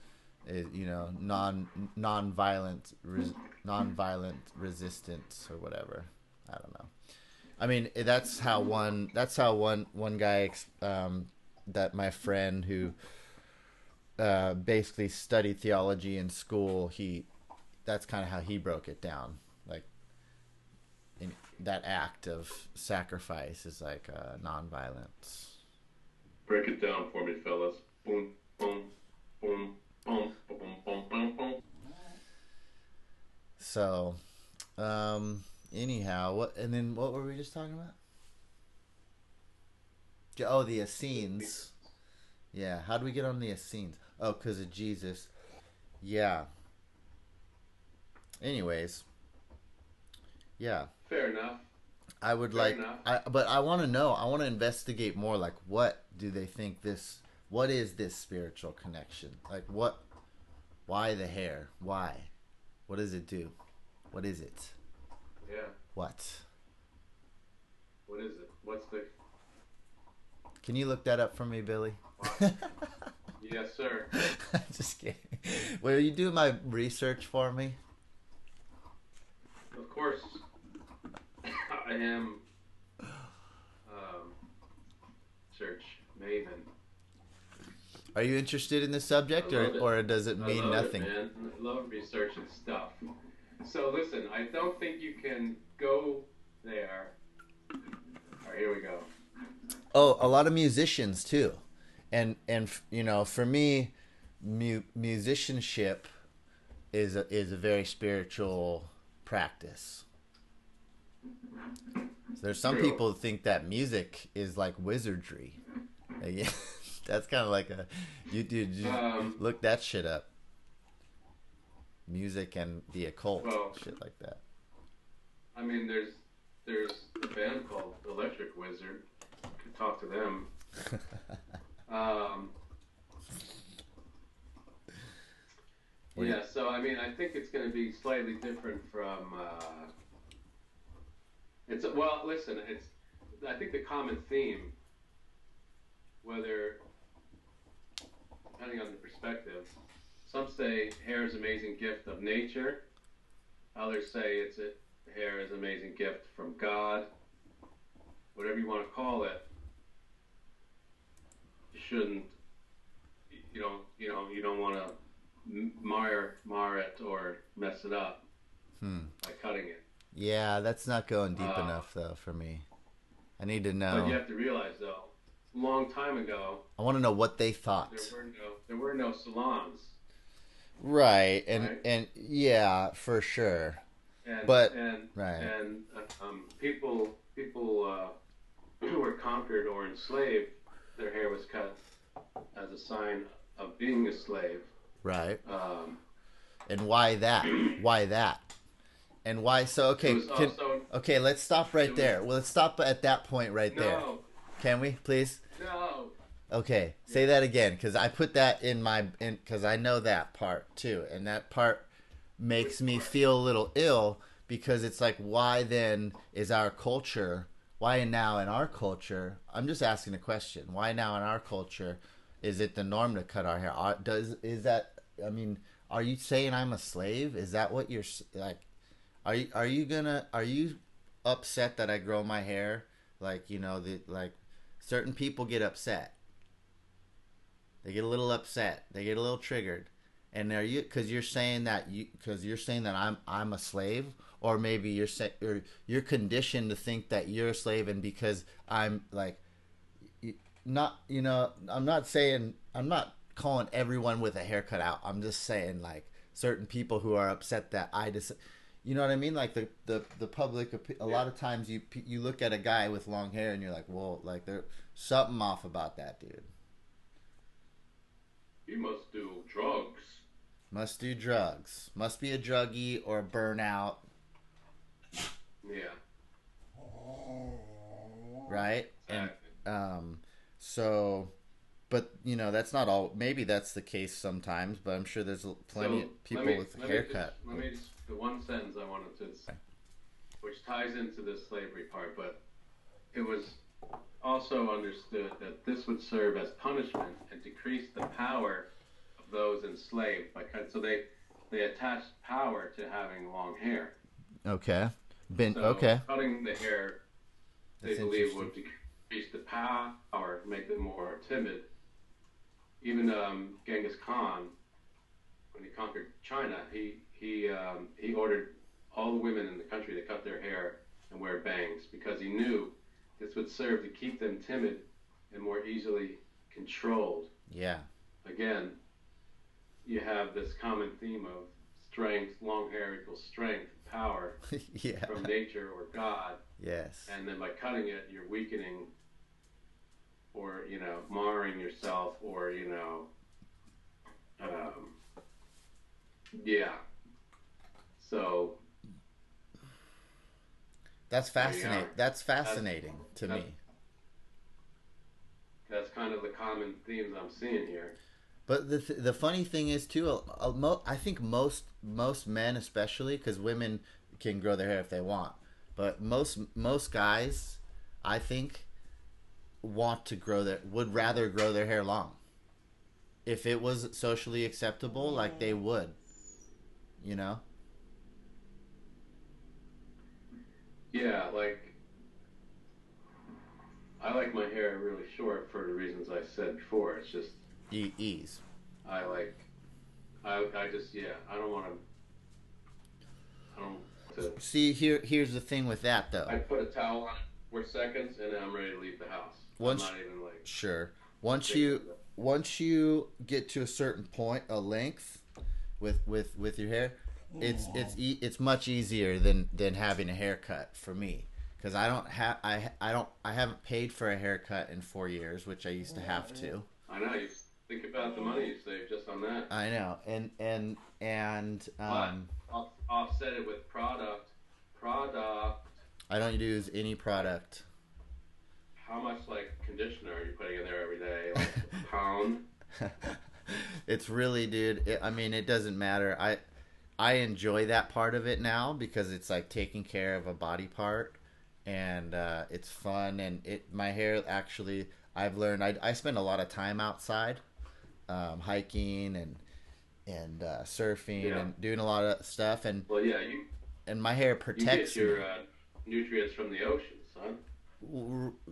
is you know non non-violent res, non-violent resistance or whatever. I don't know. I mean eh, that's how one that's how one one guy um, that my friend who uh, basically studied theology in school he that's kind of how he broke it down. Like that act of sacrifice is like uh, non-violence Break it down for me, fellas. Boom, boom, boom, boom, boom, boom, boom, boom. So, um, anyhow, what and then what were we just talking about? Oh, the Essenes. Yeah, how do we get on the Essenes? Oh, because of Jesus. Yeah. Anyways, yeah, Fair enough. I would Fair like. I but I want to know. I want to investigate more. Like, what do they think this? What is this spiritual connection? Like, what? Why the hair? Why? What does it do? What is it? Yeah. What? What is it? What's the? Can you look that up for me, Billy? <laughs> Yes, sir. <laughs> Just kidding. Will you do my research for me? Of course, I am. Um, search Maven. Are you interested in the subject, or it. or does it mean nothing? It, man. I love researching stuff. So listen, I don't think you can go there. All right, here we go. Oh, a lot of musicians too, and and you know, for me, mu- musicianship is a, is a very spiritual practice. So there's some people who think that music is like wizardry. Like, yeah, <laughs> that's kind of like a you dude you Um, look that shit up. Music and the occult, Well- shit like that. I mean, there's there's a band called Electric Wizard. You could talk to them. <laughs> Um, What do you- yeah, so I mean, I think it's going to be slightly different from. Uh, it's well, listen, it's. I think the common theme, whether depending on the perspective, some say hair is an amazing gift of nature. Others say it's a hair is an amazing gift from God. Whatever you want to call it, you shouldn't. You don't. You know. You don't want to mar mar it or mess it up Hmm. by cutting it. Yeah, that's not going deep Uh, enough though for me. I need to know. But you have to realize, though, a long time ago, I want to know what they thought. there were no there were no salons, Right, and Right. and yeah, for sure. and But- and right. and um, people people uh, <clears throat> who were conquered or enslaved, their hair was cut as a sign of being a slave. Right. Um, And why that? Why that? And why so okay, was can, also okay, let's stop right was- there. Well, let's stop at that point right there. Can we, please? no Okay, say that again cuz I put that in my in cuz I know that part too. And that part makes me feel a little ill because it's like why then is our culture why now in our culture i'm just asking a question why now in our culture is it the norm to cut our hair Are- does is that i mean are you saying i'm a slave is that what you're like are you are you gonna are you upset that i grow my hair like you know the like certain people get upset they get a little upset they get a little triggered And are you because you're saying that you because you're saying that I'm I'm a slave, or maybe you're say, or you're conditioned to think that you're a slave, and because I'm like, not you know I'm not saying I'm not calling everyone with a haircut out. I'm just saying like certain people who are upset that I just. You know what I mean? Like the the the public. A lot of times you you look at a guy with long hair and you're like, well, like there's something off about that dude. He must do drugs. Must do drugs. Must be a druggie or a burnout, Yeah. right? And um, so, but you know that's not all. Maybe that's the case sometimes, but I'm sure there's plenty So, of people me- with me haircut. just- let me just, the one sentence I wanted to, which ties into the slavery part, but it was also understood that this would serve as punishment and decrease the power of those enslaved. By cut, so they they attached power to having long hair. Okay, been So okay. cutting the hair, they That's believe would decrease the power, or make them more timid. Even um, Genghis Khan, when he conquered China, he he um, he ordered all the women in the country to cut their hair and wear bangs because he knew this would serve to keep them timid and more easily controlled. Yeah, Again, you have this common theme of strength, long hair equals strength, power <laughs> yeah, from nature or God, yes, and then by cutting it, you're weakening or you know marring yourself, or you know, um, yeah. So that's There you fascinating. are. That's fascinating to that's- me. that's kind of the common themes I'm seeing here. But the th- the funny thing is too, a, a mo- I think most most men, especially because women can grow their hair if they want, but most most guys, I think, want to grow their would rather grow their hair long. If it was socially acceptable, like they would, you know. Yeah, like I like my hair really short for the reasons I said before. It's just E- ease. I like I I just yeah I don't want to I don't want to See here, here's the thing with that though. I put a towel on it for seconds and then I'm ready to leave the house. Once- I'm not even like Sure. Once you once you get to a certain point, a length with with with your hair, it's it's e- it's much easier than than having a haircut for me because I don't have I I don't I haven't paid for a haircut in four years, which I used to have to. I know you think about the money you save just on that. I know, and and and um, Off, offset it with product. Product. I don't use any product. How much like conditioner are you putting in there every day? Like a pound. <laughs> it's really, dude. It, I mean, it doesn't matter. I I enjoy that part of it now because it's like taking care of a body part, and uh, it's fun. And it my hair actually, I've learned. I I spend a lot of time outside, um, hiking and and uh, surfing Yeah. and doing a lot of stuff. And Well, yeah, you and my hair you protects get your uh, nutrients from the ocean, son.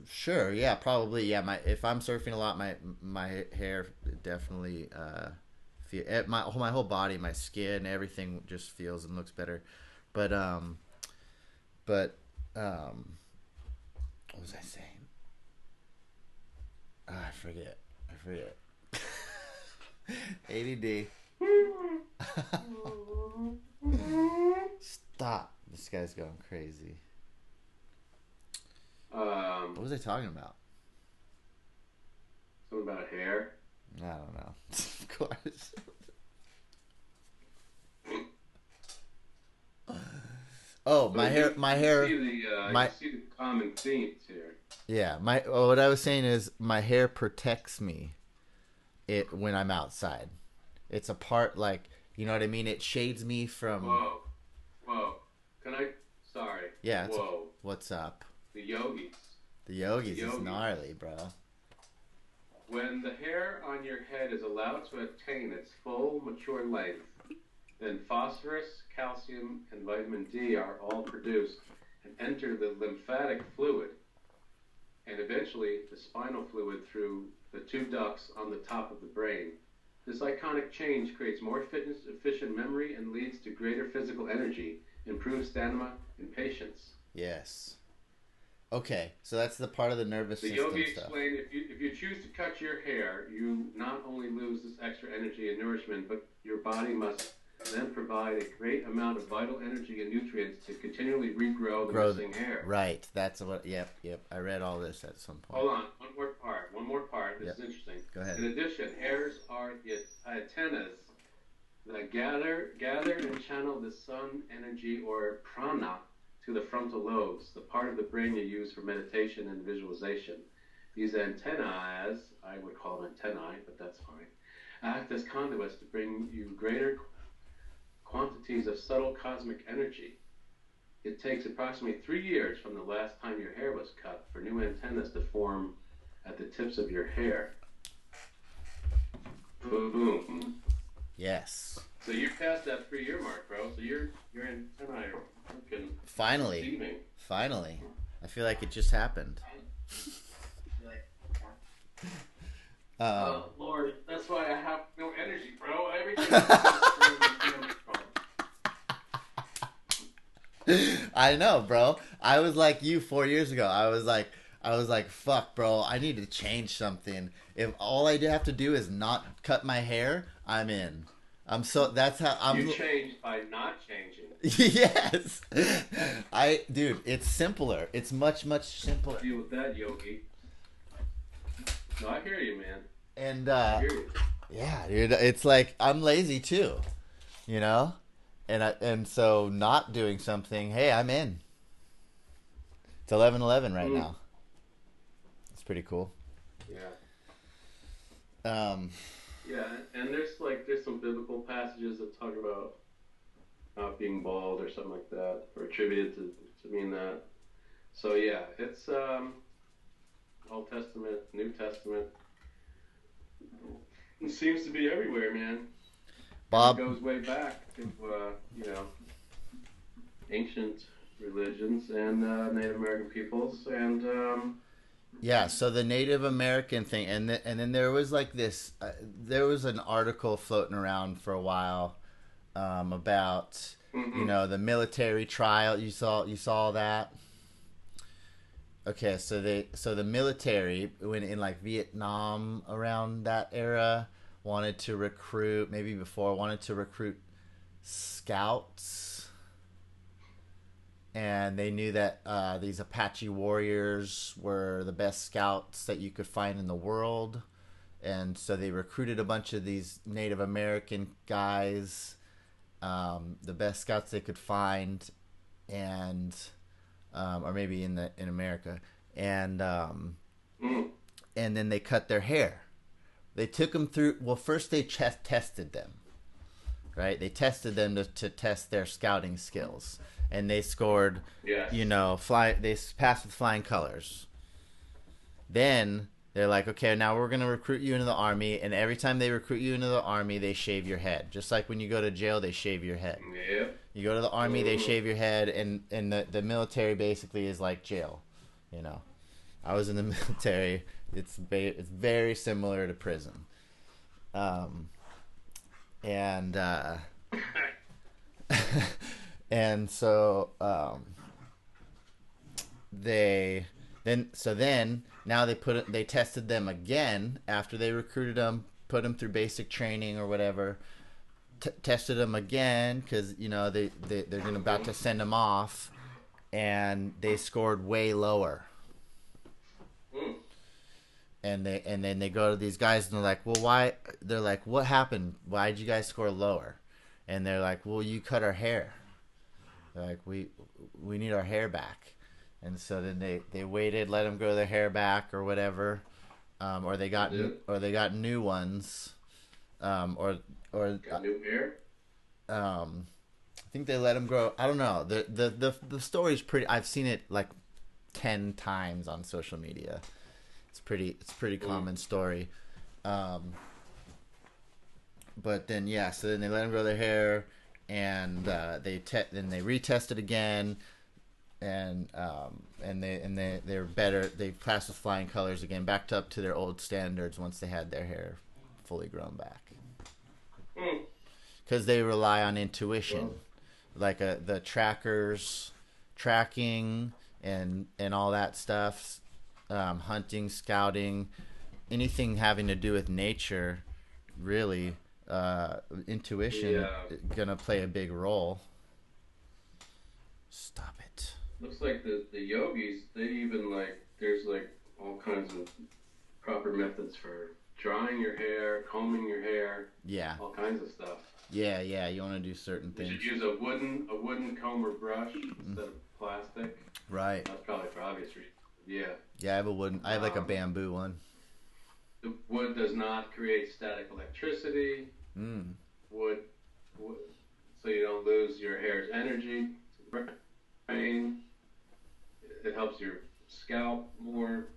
Sure, yeah, probably, yeah. My if I'm surfing a lot, my my hair definitely uh, feel eh, my my whole body, my skin, everything just feels and looks better. But um, but um, what was I saying? Ah, I forget. I forget. <laughs> ADD. <laughs> Stop! This guy's going crazy. Um, What was I talking about? something about hair. I don't know. <laughs> of course. oh, my hair, my hair. See the, uh, my- see the common themes here. Yeah, my. oh, What I was saying is, my hair protects me. It when I'm outside. It's a part like you know what I mean. It shades me from. Whoa, whoa. Can I? Sorry. Yeah, Whoa. What's up? The yogis. The yogis is Yogis. gnarly, bro. When the hair on your head is allowed to attain its full mature length, then phosphorus, calcium, and vitamin D are all produced and enter the lymphatic fluid and eventually the spinal fluid through the two ducts on the top of the brain. This iconic change creates more fitness, efficient memory and leads to greater physical energy, improved stamina, and patience. Yes. Okay, so that's the part of the nervous The system yogi stuff. explained if you, if you choose to cut your hair, you not only lose this extra energy and nourishment, but your body must then provide a great amount of vital energy and nutrients to continually regrow the Grow- missing hair. Right. That's what. Yep. Yep. I read all this at some point. Hold on, one more part. One more part. This Yep. is interesting. Go ahead. In addition, hairs are the antennas that gather, gather and channel the sun energy or prana to the frontal lobes, the part of the brain you use for meditation and visualization. These antennae, as I would call them antennae, but that's fine, act as conduits to bring you greater quantities of subtle cosmic energy. It takes approximately three years from the last time your hair was cut for new antennas to form at the tips of your hair. Boom. Yes. So you're past that three year mark, bro. So your your antennae are fucking Finally. steaming. Finally. I feel like it just happened. <laughs> Um, oh Lord, that's why I have no energy, bro. Everything. <laughs> I know, bro. I was like you four years ago. I was like, I was like, fuck, bro. I need to change something. If all I have to do is not cut my hair, I'm in. I'm so. That's how I'm. you changed by not changing. <laughs> yes, I, dude. It's simpler. It's much much simpler. Deal with that, Yogi. No, I hear you, man. And I uh, hear you. yeah, dude. It's like I'm lazy too, you know. And I, and so not doing something. Hey, I'm in. It's eleven eleven right Mm. now. It's pretty cool. Yeah. Um, Yeah, and there's like there's some biblical passages that talk about not being bald or something like that, or attributed to, to mean that. So yeah, it's um, Old Testament, New Testament. It seems to be everywhere, man. Bob. It goes way back to uh, you know ancient religions and uh, Native American peoples, and um, Yeah, so the Native American thing, and th- and then there was like this. Uh, there was an article floating around for a while um, about you know the military trial. You saw you saw that. Okay, so they so the military when in like Vietnam around that era wanted to recruit maybe before wanted to recruit scouts and they knew that uh, these Apache warriors were the best scouts that you could find in the world, and so they recruited a bunch of these Native American guys, um, the best scouts they could find, and um, or maybe in the in America, and um, mm, and then they cut their hair. They took them through. Well, first they chest tested them, right? They tested them to, to test their scouting skills, and they scored yes, you know, fly. They passed with flying colors. Then they're like, okay, now we're gonna recruit you into the army, and every time they recruit you into the army, they shave your head, just like when you go to jail, they shave your head. Yep. You go to the army, they Mhm. shave your head, and and the the military basically is like jail. You know, I was in the <laughs> military. It's ba- it's very similar to prison. Um, and uh, <laughs> <laughs> and so um, they then so then now they put it, they tested them again after they recruited them, put them through basic training or whatever. T- tested them again because you know they, they they're gonna about to send them off, and they scored way lower. And they and then they go to these guys and they're like, well, why? They're like, what happened? Why did you guys score lower? And they're like, well, you cut our hair. They're like, we we need our hair back. And so then they they waited, let them grow their hair back or whatever, um, or they got Yeah. or they got new ones, um, or or Got new hair. um, I think they let them grow. I don't know. The the the the story's pretty. I've seen it like ten times on social media. It's pretty. It's a pretty common story. Um, but then yeah, so then they let them grow their hair, and uh, they te- then they retested again, and um, and they and they they're better. They passed with flying colors again, backed up to their old standards once they had their hair fully grown back. because they rely on intuition, like uh, the trackers, tracking, and and all that stuff, um, hunting, scouting, anything having to do with nature, really, uh, intuition Yeah. gonna play a big role. Stop it. Looks like the, the yogis, they even like, there's like all kinds of proper methods for drying your hair, combing your hair, Yeah, all kinds of stuff. yeah, yeah. You want to do certain things. You should use a wooden a wooden comb or brush instead of plastic. right? That's probably for obvious reasons. Yeah. Yeah, I have a wooden. I have like a Um, bamboo one. The wood does not create static electricity. Mm. Wood, wood so you don't lose your hair's energy. Brain. It helps your scalp more.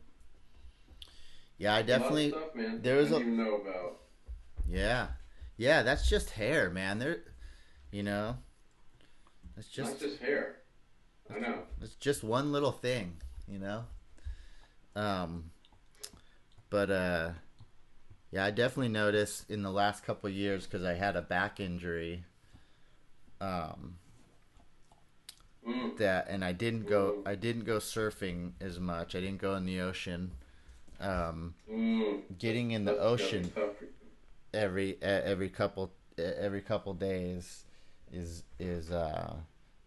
Yeah, I A lot of definitely. stuff, man. there was I a- know about. Yeah, yeah. That's just hair, man. There, you know, it's Just, just not just hair. I know. it's just one little thing, you know. Um, but uh, yeah, I definitely noticed in the last couple of years because I had a back injury. Um, Mm. that and I didn't go. I didn't go surfing as much. I didn't go in the ocean. Um, Mm. getting in the That's gotta be ocean every every couple every couple days is is uh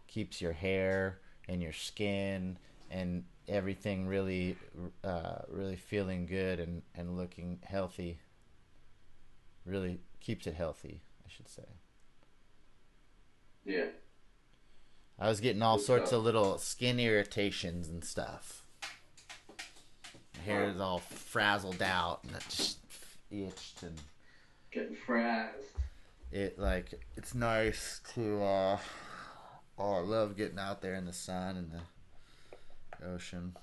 keeps your hair and your skin and everything really uh really feeling good and and looking healthy really keeps it healthy i should say Yeah. i was getting all Good sorts stuff. of little skin irritations and stuff my hair is all frazzled out and it just itched and Getting frazzed. it like it's nice to uh oh I love getting out there in the sun and the ocean.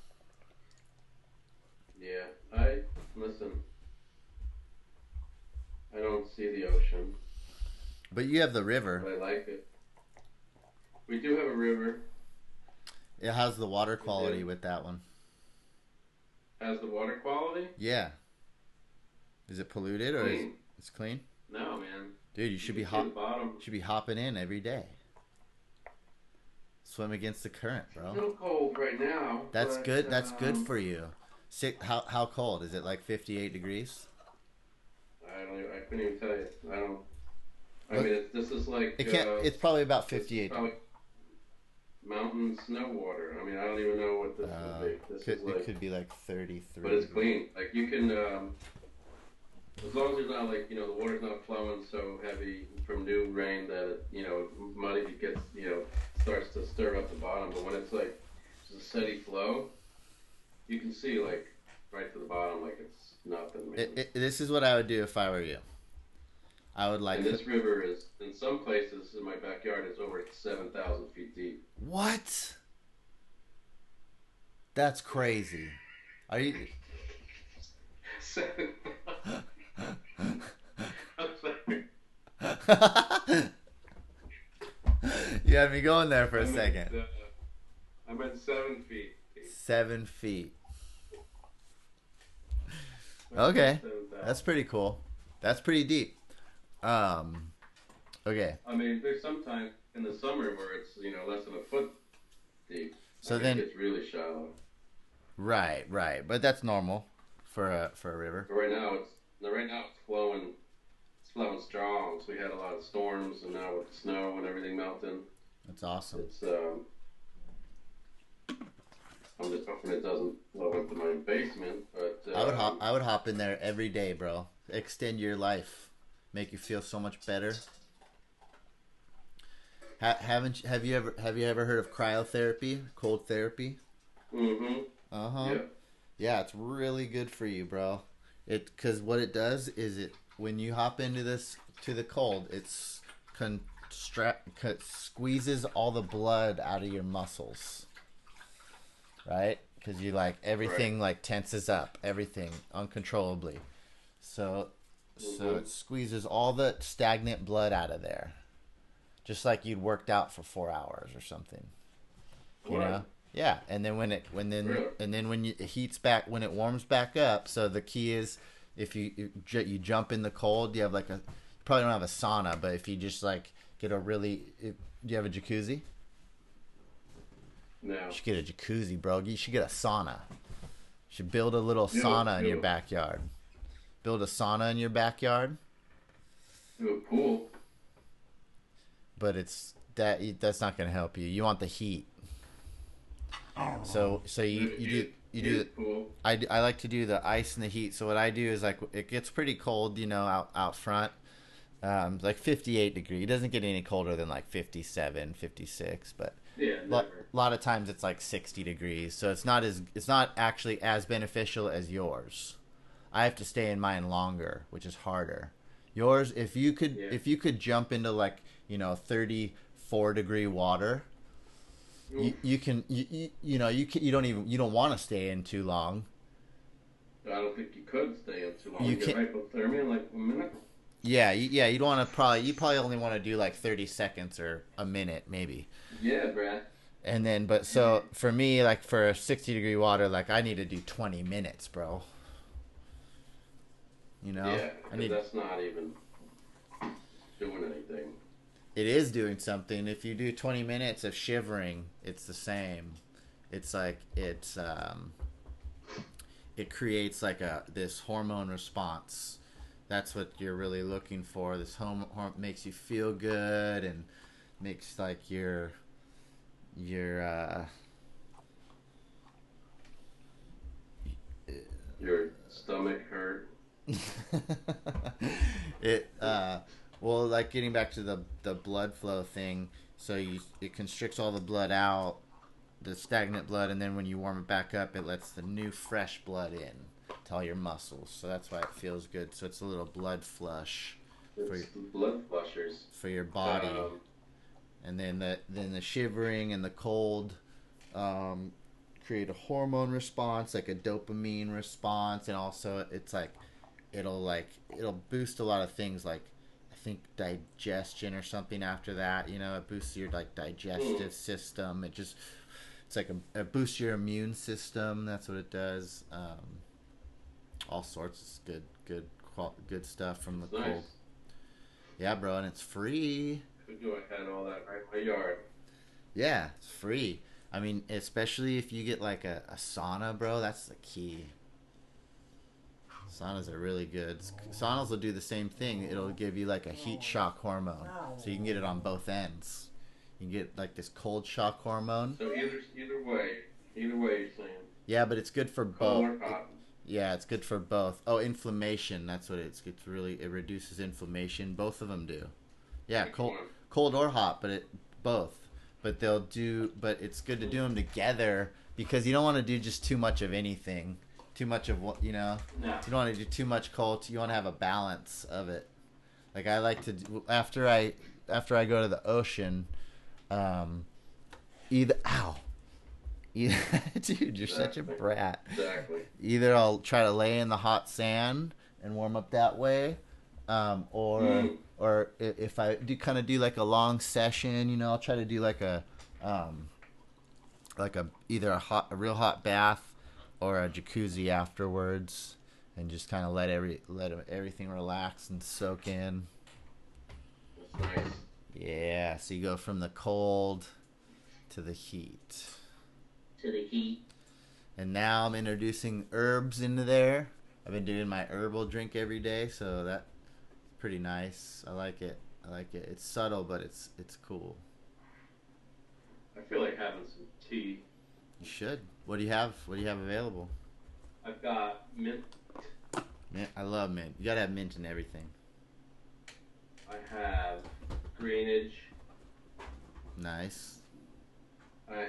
Yeah. I listen. I don't see the ocean, But you have the river. but I like it. We do have a river. It has the water quality with that one? Has the water quality? Yeah. Is it polluted or is Clean. it's clean? No, man. Dude, you should be hop should be hopping in every day. Swim against the current, It's bro. no cold right now. That's but, good. That's good um, for you. Sick, how how cold is it? Like 58 degrees? I don't. Even, I couldn't even tell you. I don't. I What? mean, it's, this is like. It can't. uh, it's probably about 58. probably mountain snow water. I mean, I don't even know what this Uh, would be. This could, is like. it could be like 33. But it's clean. Like you can, um, as long as there's not like you know the water's not flowing so heavy from new rain that it, you know muddy it gets you know starts to stir up the bottom. But when it's like just a steady flow, you can see like right to the bottom like it's nothing. It, it, this is what I would do if I were you. I would like and this river is in some places in my backyard it's over seven thousand feet deep. what? That's crazy. Are you? <laughs> Seven. I'm sorry. <laughs> you had me going there for a meant, second. uh, I meant seven feet. Seven feet. Okay. That's pretty cool. That's pretty deep. Um. Okay. I mean, there's sometimes in the summer where it's you know less than a foot deep. So then- it's really shallow. Right. Right. But that's normal for a for a river. But right now it's right now it's flowing. It's flowing strong. So we had a lot of storms, and now with the snow and everything melting, That's awesome. it's um. I'm just hoping it doesn't into my basement, but uh, I would hop. I would hop in there every day, bro. Extend your life, make you feel so much better. Ha- haven't have you ever have you ever heard of cryotherapy, cold therapy? Mm-hmm. Uh huh. Yeah. Yeah, it's really good for you, bro. It because what it does is it when you hop into this to the cold, it's constra- co- squeezes all the blood out of your muscles, right? Because you like everything like tenses up, everything uncontrollably. So, so it squeezes all the stagnant blood out of there, just like you'd worked out for four hours or something you Right. know yeah and then when it when then Really? and then when you, it heats back when it warms back up so the key is if you you, you jump in the cold you have like a probably don't have a sauna, but if you just like get a really, do you have a jacuzzi? No. You should get a jacuzzi, bro. You should get a sauna. You should build a little Do it, sauna in your it. backyard. Build a sauna in your backyard, Do a pool. but it's that that's not going to help you. You want the heat. So so you you do you do. I, I like to do the ice and the heat. So what I do is like it gets pretty cold, you know, out out front. Um, like 58 degree. It doesn't get any colder than like 57, 56, but Yeah, a lot, of times it's like 60 degrees. So it's not as it's not actually as beneficial as yours. I have to stay in mine longer, which is harder. Yours if you could Yeah. if you could jump into like, you know, 34 degree water, you, you can you, you, you know, you can, you don't even you don't want to stay in too long. I don't think you could stay in too long. You You get can't- hypothermia in like a minute. Yeah, you, yeah, you don't want to probably you probably only want to do like 30 seconds or a minute maybe. Yeah, Brad. And then but so for me like for a 60 degree water like I need to do 20 minutes, bro. You know? yeah, I need that's not even doing anything. it is doing something. If you do 20 minutes of shivering, it's the same. It's like it's um it creates like a this hormone response. That's what you're really looking for. This home horm- makes you feel good and makes like your your uh Your stomach hurt. <laughs> it uh well like getting back to the the blood flow thing so you it constricts all the blood out the stagnant blood and then when you warm it back up it lets the new fresh blood in to all your muscles. So that's why it feels good. So it's a little blood flush For It's blood flushers. for your body. Um, and then the then the shivering and the cold um, create a hormone response like a dopamine response. And also it's like it'll like it'll boost a lot of things like i think digestion or something after that you know it boosts your like digestive system. It just it's like a, it boosts your immune system. That's what it does. Um, all sorts of good good good stuff from the nice. cold yeah bro and it's free do I had all that right in my yard? Yeah, it's free. I mean, especially if you get like a, a sauna, bro, that's the key. Saunas are really good. Saunas will do the same thing. It'll give you like a heat shock hormone. So you can get it on both ends. You can get like this cold shock hormone. So either either way, either way you're saying Yeah, but it's good for both. Yeah, it's good for both. Oh, inflammation. That's what it's. It's really it reduces inflammation. Both of them do. Yeah, cold cold or hot, but it both. But they'll do. But it's good to do them together because you don't want to do just too much of anything. Too much of what you know. No. You don't want to do too much cold. You want to have a balance of it. Like I like to do, after I after I go to the ocean, um, either ow, either, <laughs> dude, you're such a brat Exactly. either I'll try to lay in the hot sand and warm up that way, um, or Mm. or if I do kind of do like a long session, you know, I'll try to do like a um, like a either a hot a real hot bath or a jacuzzi afterwards, and just kind of let every let everything relax and soak in. That's nice. Yeah, so you go from the cold to the heat. To the heat. And now I'm introducing herbs into there. I've been doing my herbal drink every day, so that's pretty nice. I like it. I like it. It's subtle, but it's it's cool. I feel like having some tea. You should. What do you have? What do you have available? I've got mint. Mint. I love mint. You gotta have mint in everything. I have greenage. Nice. I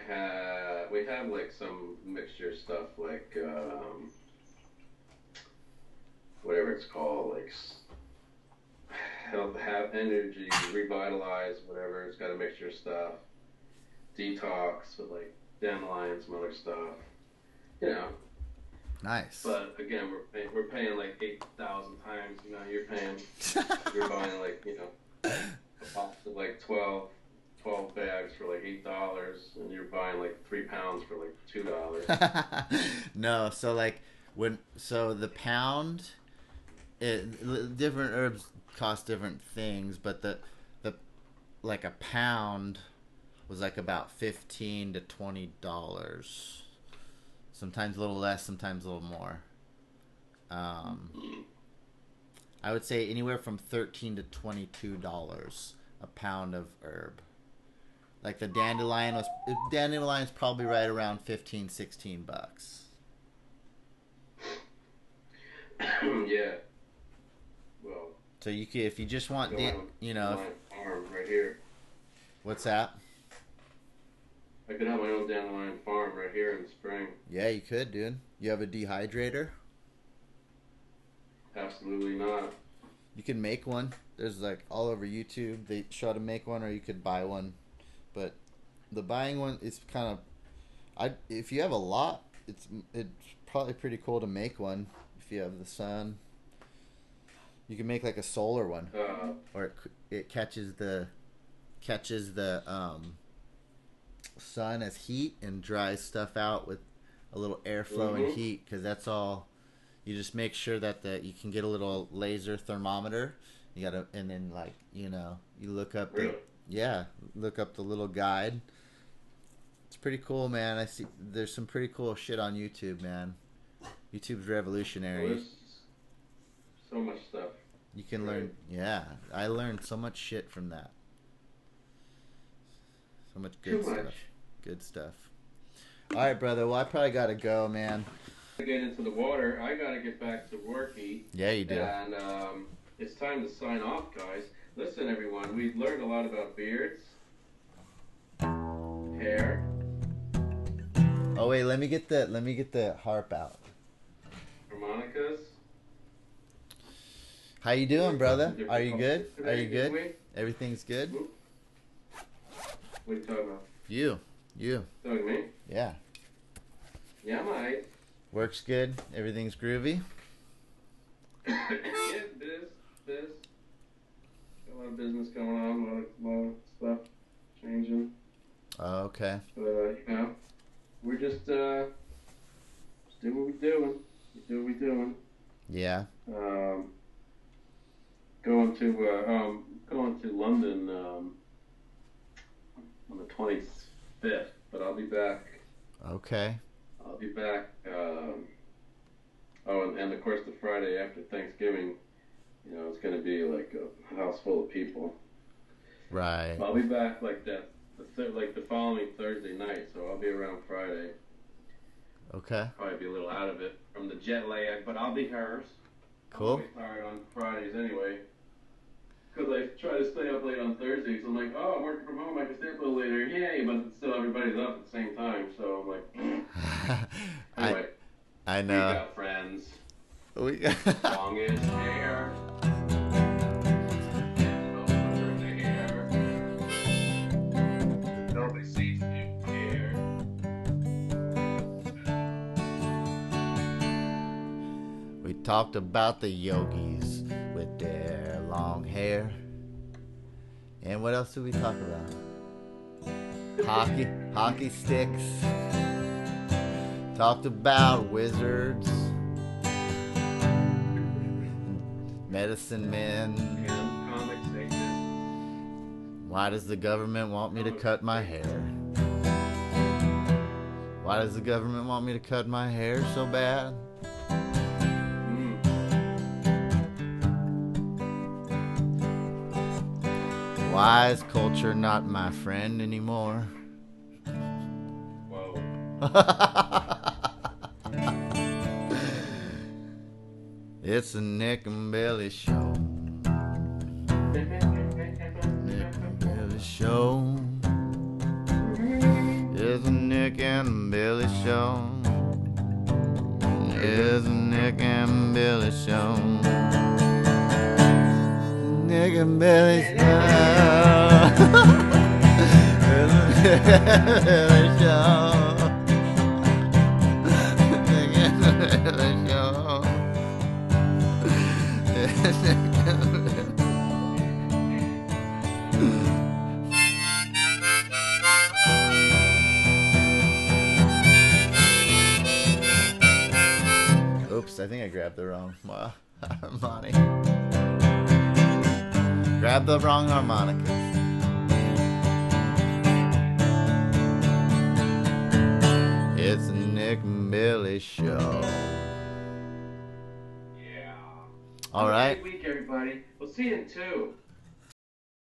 Like some mixture stuff like um, whatever it's called, like help have energy, revitalize, whatever. It's got a mixture of stuff. Detox with like dandelion, some other stuff. You know, Nice. but again, we're paying, we're paying like eight thousand times. You know, you're paying. <laughs> You're buying like you know a box of like 12, 12 bags for like eight dollars, and you're buying like three pounds for like two dollars. <laughs> no, so like when so the pound, it, different herbs cost different things, but the the like a pound was like about fifteen to twenty dollars. Sometimes a little less, sometimes a little more. Um, I would say anywhere from thirteen to twenty-two dollars a pound of herb. Like the dandelion was dandelion's probably right around 15, 16 bucks. <clears throat> yeah. Well, So you could, if you just want, dan- you know, if- farm right here. what's that? I could have my own dandelion farm right here in the spring. Yeah, you could, dude. You have a dehydrator. Absolutely not. You can make one. There's like all over YouTube. They show how to make one, or you could buy one. But the buying one is kind of, I if you have a lot, it's it's probably pretty cool to make one if you have the sun. You can make like a solar one, Uh, or it, it catches the catches the um, sun as heat and dries stuff out with a little airflow and Mhm. heat because that's all. You just make sure that the you can get a little laser thermometer. You gotta and then like you know you look up the really? Yeah look up the little guide. It's pretty cool, man. I see there's some pretty cool shit on YouTube, man. YouTube's revolutionary. there's so much stuff. You can learn. Yeah, I learned so much shit from that. So much Too good much. stuff. Good stuff. All right, brother. Well, I probably gotta go, man. To get into the water, I gotta get back to worky. Yeah, you do. And um, it's time to sign off, guys. Listen, everyone, we learned a lot about beards, hair, Oh wait, let me get the let me get the harp out. harmonicas. How you doing, brother? Are you good? Are you good? Everything's good. What are you talking about? You, you. Talking to me? Yeah. Yeah, I'm alright. Works good. Everything's groovy. <coughs> yeah, biz, biz. A lot of business going on, a lot of, lot of stuff changing. Oh, okay. But, uh, you know, we're just, uh, just do what we're doing. We do what we're doing. Yeah. Um, going to, uh, um, going to London, um, on the 25th, but I'll be back. Okay. I'll be back. Um, oh, and, and of course, the Friday after Thanksgiving, you know, it's going to be like a house full of people. Right. I'll be back like that, the th- like the following Thursday night, so I'll be around Friday. Okay. Probably be a little out of it from the jet lag, but I'll be hers. Cool. always tired on Fridays anyway. Because I try to stay up late on Thursdays. I'm like, oh, I'm working from home. I can stay up a little later. Yay! But still, everybody's up at the same time. So I'm like, I <laughs> anyway, I we know. got friends. We <laughs> Longest hair. Talked about the yogis with their long hair. And what else did we talk about? Hockey, hockey sticks. Talked about wizards. Medicine men. Why does the government want me to cut my hair? Why does the government want me to cut my hair so bad? Why is culture not my friend anymore? whoa. <laughs> it's a Nick and Billy show. Nick and Billy show. It's a Nick and Billy show. It's a Nick and Billy show. Oops, I think I grabbed the wrong <laughs> Monty. Grab the wrong harmonica. It's the Nick Millie Show. Yeah. All great week, everybody. We'll see you in two.